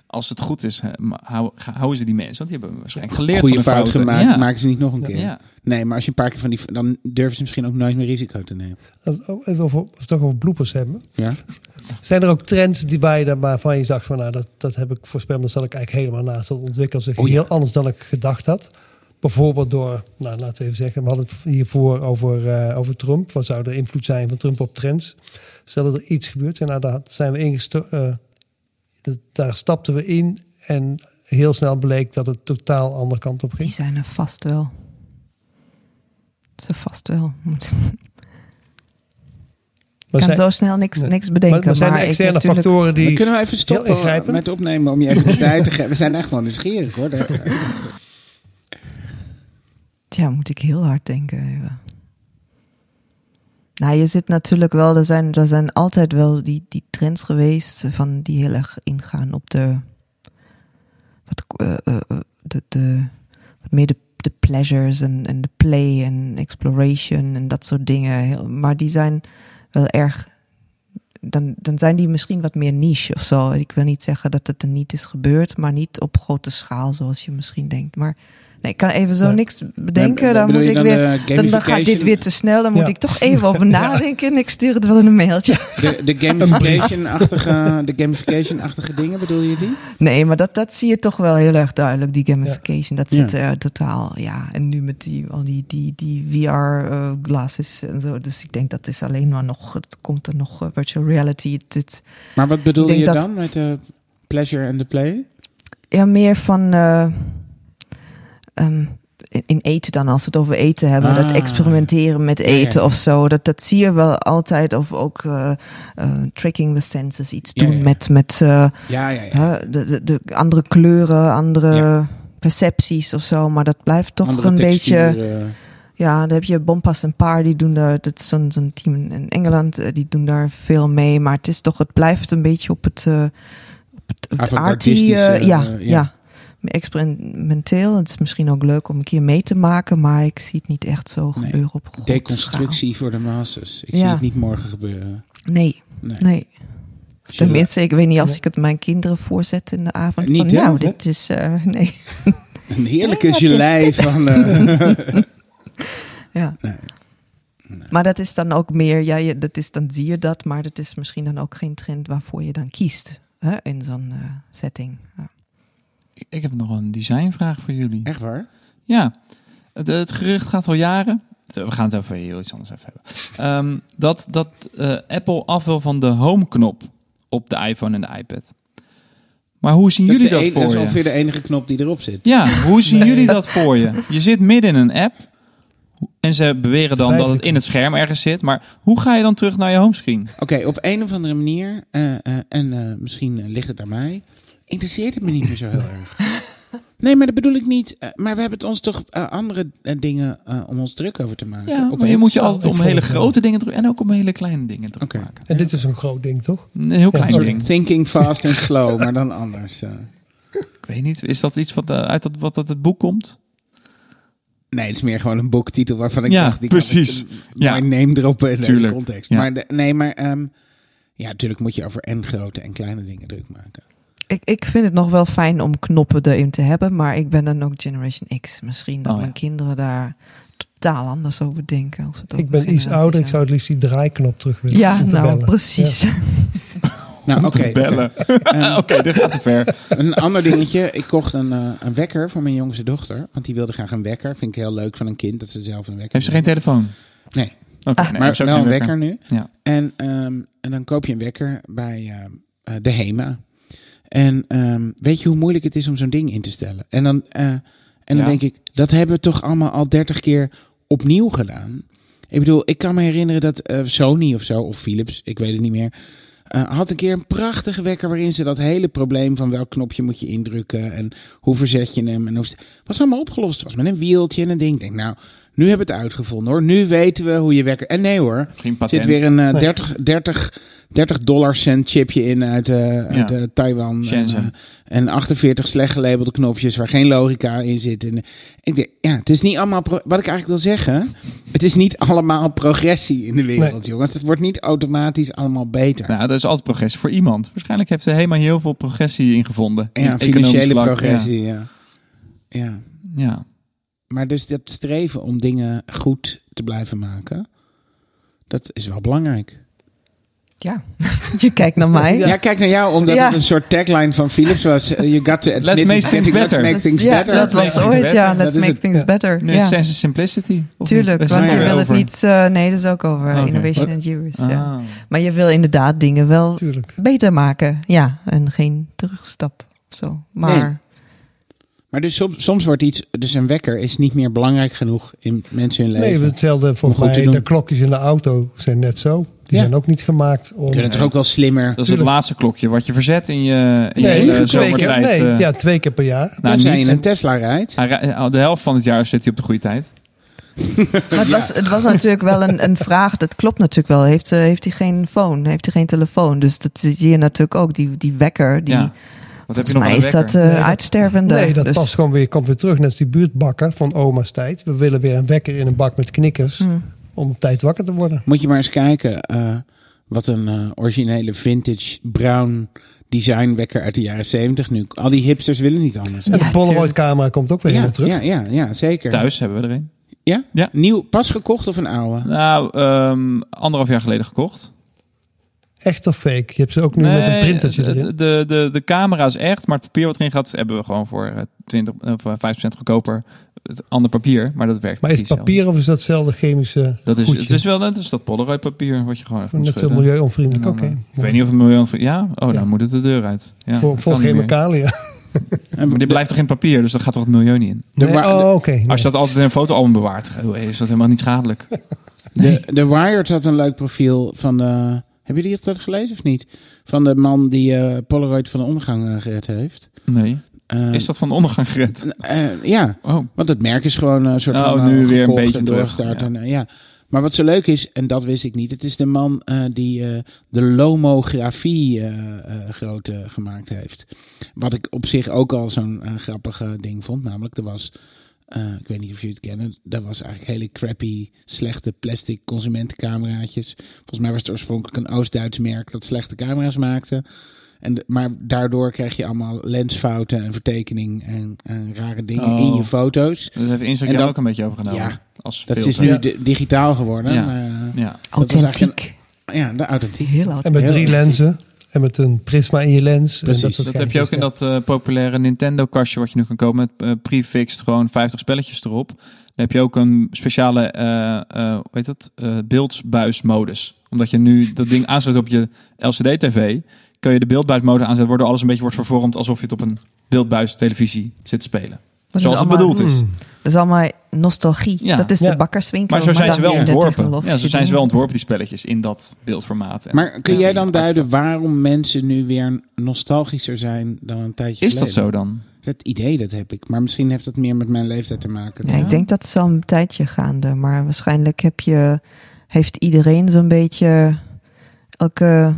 als het goed is, hou- houden ze die mensen. Want die hebben waarschijnlijk geleerd Goede van hun fout fouten. gemaakt, Ja. maken ze niet nog een keer. Ja. Nee, maar als je een paar keer van die... Dan durven ze misschien ook nooit meer risico te nemen. Oh, Even over, of toch over bloepers hebben. Ja? Zijn er ook trends die waar je dan waarvan je dacht van nou dat, dat heb ik voorspeld, maar dat zat ik eigenlijk helemaal naast. Dat ontwikkelt zich Oh ja. heel anders dan ik gedacht had. Bijvoorbeeld door, nou laten we even zeggen, we hadden het hiervoor over, eh, over Trump. Wat zou de invloed zijn van Trump op trends? Stel dat er iets gebeurt en nou, daar zijn we daar stapten we in en heel snel bleek dat het totaal andere kant op Die ging. zijn er vast wel. Ze vast wel. Ik kan zijn, zo snel niks, niks bedenken. maar, maar zijn er externe natuurlijk- factoren die... kunnen we even stoppen met opnemen om je even de tijd te geven. We zijn echt wel nieuwsgierig hoor. Daar- Ja, moet ik heel hard denken even. Nou, je zit natuurlijk wel, er zijn, er zijn altijd wel die, die trends geweest van die heel erg ingaan op de, wat, eh, eh, eh, de, de, wat meer de, de pleasures en, en de play en exploration en dat soort dingen. Maar die zijn wel erg, dan, dan zijn die misschien wat meer niche of zo. Ik wil niet zeggen dat het er niet is gebeurd, maar niet op grote schaal zoals je misschien denkt. Maar nee, ik kan even zo niks bedenken. Dan moet ik dan weer de dan, dan gaat dit weer te snel. Dan moet Ja. ik toch even over nadenken. En ik stuur het wel in een mailtje. De, de gamification-achtige dingen, bedoel je die? Nee, maar dat, dat zie je toch wel heel erg duidelijk. Die gamification. Dat zit er totaal. Ja, en nu met die, al die, die, die VR-glasses en zo. Dus ik denk dat is alleen maar nog. Het komt er nog eh, virtual reality. Het- Maar wat bedoel je dat- dan met de pleasure en de play? ja, meer van. eh, ehm, in, eten dan, als we het over eten hebben. Ah. Dat experimenteren met eten ja. of zo. Dat, dat zie je wel altijd. Of ook eh, tracking the senses. Iets Ja, doen met. met Ja, ja, ja. Hè, de, de, de andere kleuren, andere percepties of zo. Maar dat blijft toch Andere een beetje. Ja, dan heb je Bompas en Paar, die doen daar. Dat is zo'n team in Engeland, die doen daar veel mee. Maar het is toch, het blijft een beetje op het. op het, op het arty, Avant-gardistische, ja, ja. Experimenteel. Het is misschien ook leuk om een keer mee te maken, maar ik zie het niet echt zo Nee. gebeuren op grote Deconstructie voor de masses. Ik Ja. zie het niet morgen gebeuren. Nee, Nee. nee. Tenminste, ik weet niet als ik het mijn kinderen voorzet in de avond. Niet, van, nou, dit is. eh, nee. Een heerlijke is gelei van... eh, Ja. Nee. Maar dat is dan ook meer, ja, je, dat is, dan zie je dat, maar dat is misschien dan ook geen trend waarvoor je dan kiest hè, in zo'n eh, setting. Ja. Ik, heb nog een designvraag voor jullie. Echt waar? Ja, het, het gerucht gaat al jaren. We gaan het over heel iets anders even hebben. Ehm, dat dat eh, Apple af wil van de home-knop op de iPhone en de iPad. Maar hoe zien jullie dat een- voor Dat is je? ongeveer de enige knop die erop zit. Ja, hoe zien jullie dat voor je? Je zit midden in een app. En ze beweren dan dat het in het scherm ergens zit. Maar hoe ga je dan terug naar je homescreen? Oké, op een of andere manier, eh, eh, en misschien ligt het aan mij, interesseert het me niet meer zo heel erg. Nee, maar dat bedoel ik niet. eh, maar we hebben het ons toch eh, andere eh, dingen eh, om ons druk over te maken. Ja, Op maar je moet je altijd om hele grote dingen druk en ook om hele kleine dingen druk Oké. maken. En dit is een groot ding, toch? Een heel klein ding. Thinking fast and slow, maar dan anders. Ik weet niet, is dat iets wat uit dat, wat uit het boek komt? Nee, het is meer gewoon een boektitel waarvan ik Ja, dacht... Die precies. Kan ik Ja. mijn name droppen in de context. Ja. Maar de- nee, maar... ehm, ja, natuurlijk moet je over en grote en kleine dingen druk maken. Ik, ik vind het nog wel fijn om knoppen erin te hebben, maar ik ben dan ook Generation X. Misschien dat Oh, ja. mijn kinderen daar totaal anders over denken. Als we Ik ben iets ouder. Ik zou het liefst die draaiknop terug willen. Ja, nou bellen. precies. Nou, Om oké. bellen. Ehm, Oké, dit gaat te ver. Een ander dingetje. Ik kocht een, eh, een wekker voor mijn jongste dochter. Want die wilde graag een wekker. Vind ik heel leuk van een kind dat ze zelf een wekker Heeft ze geen telefoon? Nee, Oké, Ah. nee, maar ze heeft wel geen een wekker nu. Ja. En, ehm, en dan koop je een wekker bij eh, eh, de HEMA. En ehm, weet je hoe moeilijk het is om zo'n ding in te stellen? En dan, eh, en dan Ja. denk ik, dat hebben we toch allemaal al dertig keer opnieuw gedaan? Ik bedoel, ik kan me herinneren dat eh, Sony of zo, of Philips, ik weet het niet meer... eh, had een keer een prachtige wekker waarin ze dat hele probleem van welk knopje moet je indrukken en hoe verzet je hem. En hoe, was allemaal opgelost. Het was met een wieltje en een ding. Ik denk, nou, nu hebben we het uitgevonden hoor. Nu weten we hoe je wekker. En nee hoor, Misschien er patent. zit weer een eh, Nee. 30, 30 30 dollar cent chipje in uit, eh, uit Ja. eh, Taiwan. En, Shenzhen. eh, en 48 slecht gelabelde knopjes waar geen logica in zit. En, ik denk, ja, het is niet allemaal, wat ik eigenlijk wil zeggen, het is niet allemaal progressie in de wereld, Nee. jongens. Het wordt niet automatisch allemaal beter. Nou, dat is altijd progressie voor iemand. Waarschijnlijk heeft hij helemaal heel veel progressie in gevonden. In ja, economisch financiële vlak, progressie, ja. ja. Ja. ja. Maar dus dat streven om dingen goed te blijven maken, dat is wel belangrijk. Ja, je kijkt naar mij. Ja, kijk naar jou, omdat Ja. het een soort tagline van Philips was. eh, You got to admit Let's make things better. Let's make things ja, better. dat Let's was make ooit, things ja. better. Let's Dat is make things better. Is Sense of Simplicity. of Tuurlijk, want je wil het niet... eh, nee, dat is ook over Oké. innovation and use. Ja. Ah. Maar je wil inderdaad dingen wel Tuurlijk. beter maken. Ja, en geen terugstap. of Zo. Maar Nee. Maar dus soms, soms wordt iets, dus een wekker is niet meer belangrijk genoeg in mensen hun leven. Nee, hetzelfde volgens te mij. De klokjes in de auto zijn net zo. Die Ja. zijn ook niet gemaakt om... Kunnen toch ook wel slimmer. Dat is het laatste klokje wat je verzet in je, in je nee, hele twee keer, zomertijd. nee eh. ja, twee keer per jaar. nou, Tenzij je niet. een Tesla rijdt. Hij rij- de helft van het jaar zit hij op de goede tijd. Maar het, was, het was natuurlijk wel een, een vraag. Dat klopt natuurlijk wel. Heeft, eh, heeft hij geen phone? Heeft hij geen telefoon? Dus dat zie je natuurlijk ook. Die, die wekker. Die, ja. Wat heb je nog mij is dat eh, Nee, dat- uitstervende. Nee, dat Dus- past gewoon weer, komt weer terug. Net als die buurtbakker van oma's tijd. We willen weer een wekker in een bak met knikkers. Hmm. Om op tijd wakker te worden. Moet je maar eens kijken eh, wat een eh, originele vintage brown design wekker uit de jaren 70 nu. Al die hipsters willen niet anders. En Ja, de Polaroid camera komt ook weer ja, helemaal terug. ja, ja, ja, zeker. Thuis hebben we er een. Ja? Ja. Nieuw, pas gekocht of een oude? Nou, ehm, anderhalf jaar geleden gekocht. Echt of fake? Je hebt ze ook nu met een printertje de, erin. de, de, de camera is echt, maar het papier wat erin gaat, hebben we gewoon voor eh, 20 of eh, 5% goedkoper. Het ander papier, maar dat werkt Maar is het papier of is dat hetzelfde chemische Dat is, goedje? het is wel net als dat Polaroid papier, wat je gewoon even moet Net zo milieuonvriendelijk. En Oké. eh, Ik weet niet of het milieu... Ja? Oh, dan Ja. moet het de deur uit. Ja, niet meer. chemicaliën. En Maar dit blijft toch in papier, dus dat gaat toch het milieu niet in? De Nee, wa- oh, oké. Als je dat altijd in een fotoalbum bewaart, eh, is dat helemaal niet schadelijk. De, de Wired had een leuk profiel van de... Hebben jullie dat gelezen of niet? Van de man die eh, Polaroid van de ondergang eh, gered heeft. Nee. Eh, Is dat van de ondergang gered? ja, Oh, want het merk is gewoon een soort Oh, van... nu weer een beetje en terug, doorgestart ja. En, ja. Maar wat zo leuk is, en dat wist ik niet... Het is de man die de lomografie groot gemaakt heeft. Wat ik op zich ook al zo'n grappige ding vond. Namelijk, er was... eh, ik weet niet of jullie het kennen. Dat was eigenlijk hele crappy, slechte plastic consumentencameraatjes. Volgens mij was het oorspronkelijk een Oost-Duits merk dat slechte camera's maakte. En de- maar daardoor krijg je allemaal lensfouten en vertekening en, en rare dingen Oh. in je foto's. daar heeft Instagram En dan- ook een beetje overgenomen. Ja, als Dat filter. is nu Ja. di- digitaal geworden. Ja. Maar, eh, Ja. dat Authentiek. ja, de authentiek. Heel En authentiek. met Heel drie lenzen. En met een prisma in je lens. en Precies, dat soort Dat heb je ook in dat eh, populaire Nintendo-kastje wat je nu kan kopen met eh, prefixed gewoon 50 spelletjes erop. Dan heb je ook een speciale, eh eh hoe heet het, beeldbuismodus. Omdat je nu dat ding aansluit op je LCD-TV, kun je de beeldbuismodus aanzetten, waardoor alles een beetje wordt vervormd alsof je het op een beeldbuis televisie zit te spelen. Dat is Zoals het bedoeld is. Hmm. Dat is allemaal nostalgie. Ja. Dat is Ja. de bakkerswinkel. Maar zo zijn ze wel ontworpen. Ja, zo zijn ze wel ontworpen, die spelletjes, in dat beeldformaat. En Maar kun jij dan duiden waarom mensen nu weer nostalgischer zijn dan een tijdje Is dat geleden? zo dan? Dat idee dat heb ik. Maar misschien heeft dat meer met mijn leeftijd te maken. Ja, ik denk dat het is al een tijdje gaande. Maar waarschijnlijk heb je, heeft iedereen zo'n beetje... Elke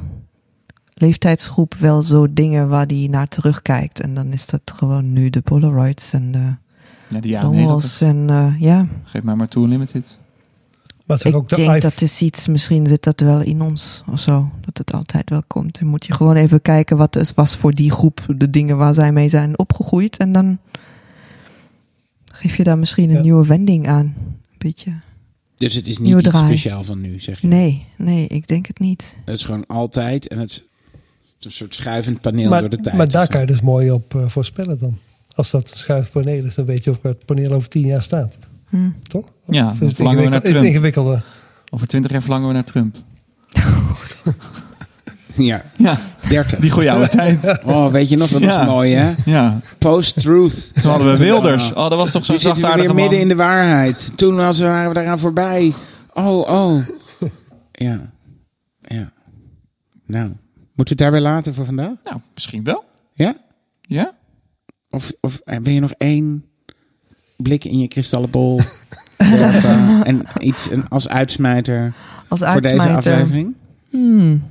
leeftijdsgroep wel zo dingen waar die naar terugkijkt. En dan is dat gewoon nu de Polaroids en de Ja, die dongles. en eh, ja, Geef mij maar toe. Maar zeg ik ook de denk dat is iets, misschien zit dat wel in ons of zo. Dat het altijd wel komt. Dan moet je gewoon even kijken wat is, was voor die groep de dingen waar zij mee zijn opgegroeid. En dan geef je daar misschien een Ja. nieuwe wending aan. Een beetje. Dus het is niet iets speciaal van nu, zeg je? Nee, nee, ik denk het niet. Het is gewoon altijd en het is een soort schuivend paneel door de Maar, tijd. maar daar kan je dus mooi op eh, voorspellen dan. Als dat een schuifpaneel is, dan weet je of het paneel over tien jaar staat. Hm. Toch? Ja, Of is dan het verlangen we naar ingewikkeld- is het Trump. ingewikkelder? Over twintig jaar verlangen we naar Trump. Ja, Ja, 30. die goede oude tijd. Oh, weet je nog Ja. was mooi, hè? Ja, Post-truth. toen hadden we Wilders. Oh, dat was toch zo'n zachtaardige weer man. midden in de waarheid. Toen was, waren we daaraan voorbij. Oh, oh. Ja. Ja. Nou, moeten we het daar weer laten voor vandaag? Nou, misschien wel. Ja? Ja? Of, of eh, wil je nog één blik in je kristallenbol werpen en iets een, als uitsmijter Als voor deze aflevering? Hmm.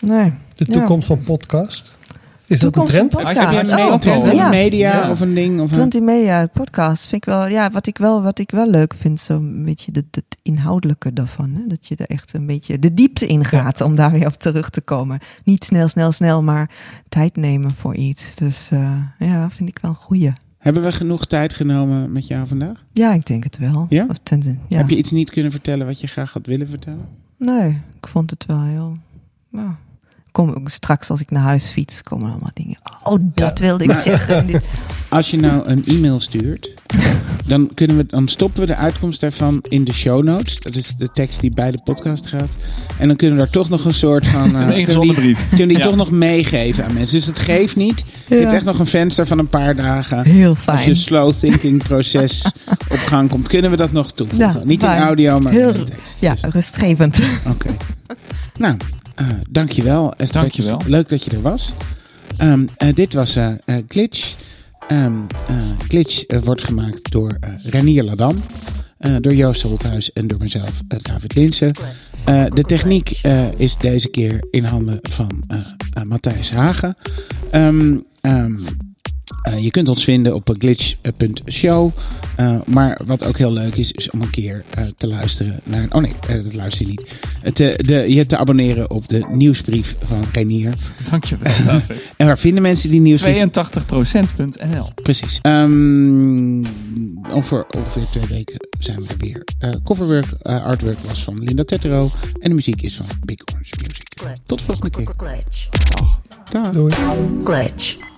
Nee. De Ja. toekomst van podcast. Is dat een trend? podcast. Heb je een Oh, me- trend in ja. media Ja. of een ding? Of een... Twenty Media podcast vind ik wel, ja, wat ik wel, wat ik wel leuk vind, zo'n beetje het, het inhoudelijke daarvan. Hè? Dat je er echt een beetje de diepte in gaat om daar weer op terug te komen. Niet snel, snel, snel, maar tijd nemen voor iets. Dus eh, ja, vind ik wel een goeie. Hebben we genoeg tijd genomen met jou vandaag? Ja, ik denk het wel. Ja? Of ten, ja. Heb je iets niet kunnen vertellen wat je graag had willen vertellen? Nee, ik vond het wel heel. Ja. Kom ook straks als ik naar huis fiets, komen er allemaal dingen. Oh, dat wilde ik zeggen. Als je nou een e-mail stuurt, dan, kunnen we, dan stoppen we de uitkomst daarvan in de show notes. Dat is de tekst die bij de podcast gaat. En dan kunnen we daar toch nog een soort van... eh, Een kunnen ingezonden die, brief. kunnen die Ja. toch nog meegeven aan mensen. Dus het geeft niet. Je hebt echt nog een venster van een paar dagen. Heel Als je fijn. een slow thinking proces op gang komt, kunnen we dat nog toevoegen. Ja, niet in fijn. audio, maar Heel- in de tekst. Ja, Dus, rustgevend. Oké. Nou, eh dankjewel. Esther Dankjewel. Peters. Leuk dat je er was. Ehm, eh, dit was Glitch. Ehm, eh, Glitch eh, wordt gemaakt door Renier Ladam. door Joost Holthuis en door mezelf, David Linsen. De techniek is deze keer in handen van Matthijs Hagen. Ehm, eh, je kunt ons vinden op glitch.show. Eh, maar wat ook heel leuk is, is om een keer eh, te luisteren naar... Oh nee, dat luister je niet. Eh, te, de, je te abonneren op de nieuwsbrief van Renier. Dankjewel, David. En waar vinden mensen die nieuwsbrief? 82%.nl. Precies. Ehm, over ongeveer twee weken zijn we er weer. Eh, coverwork, eh, artwork was van Linda Tetero. En de muziek is van Big Orange Music. Tot de volgende keer. Glitch. Dag. Doei. Glitch.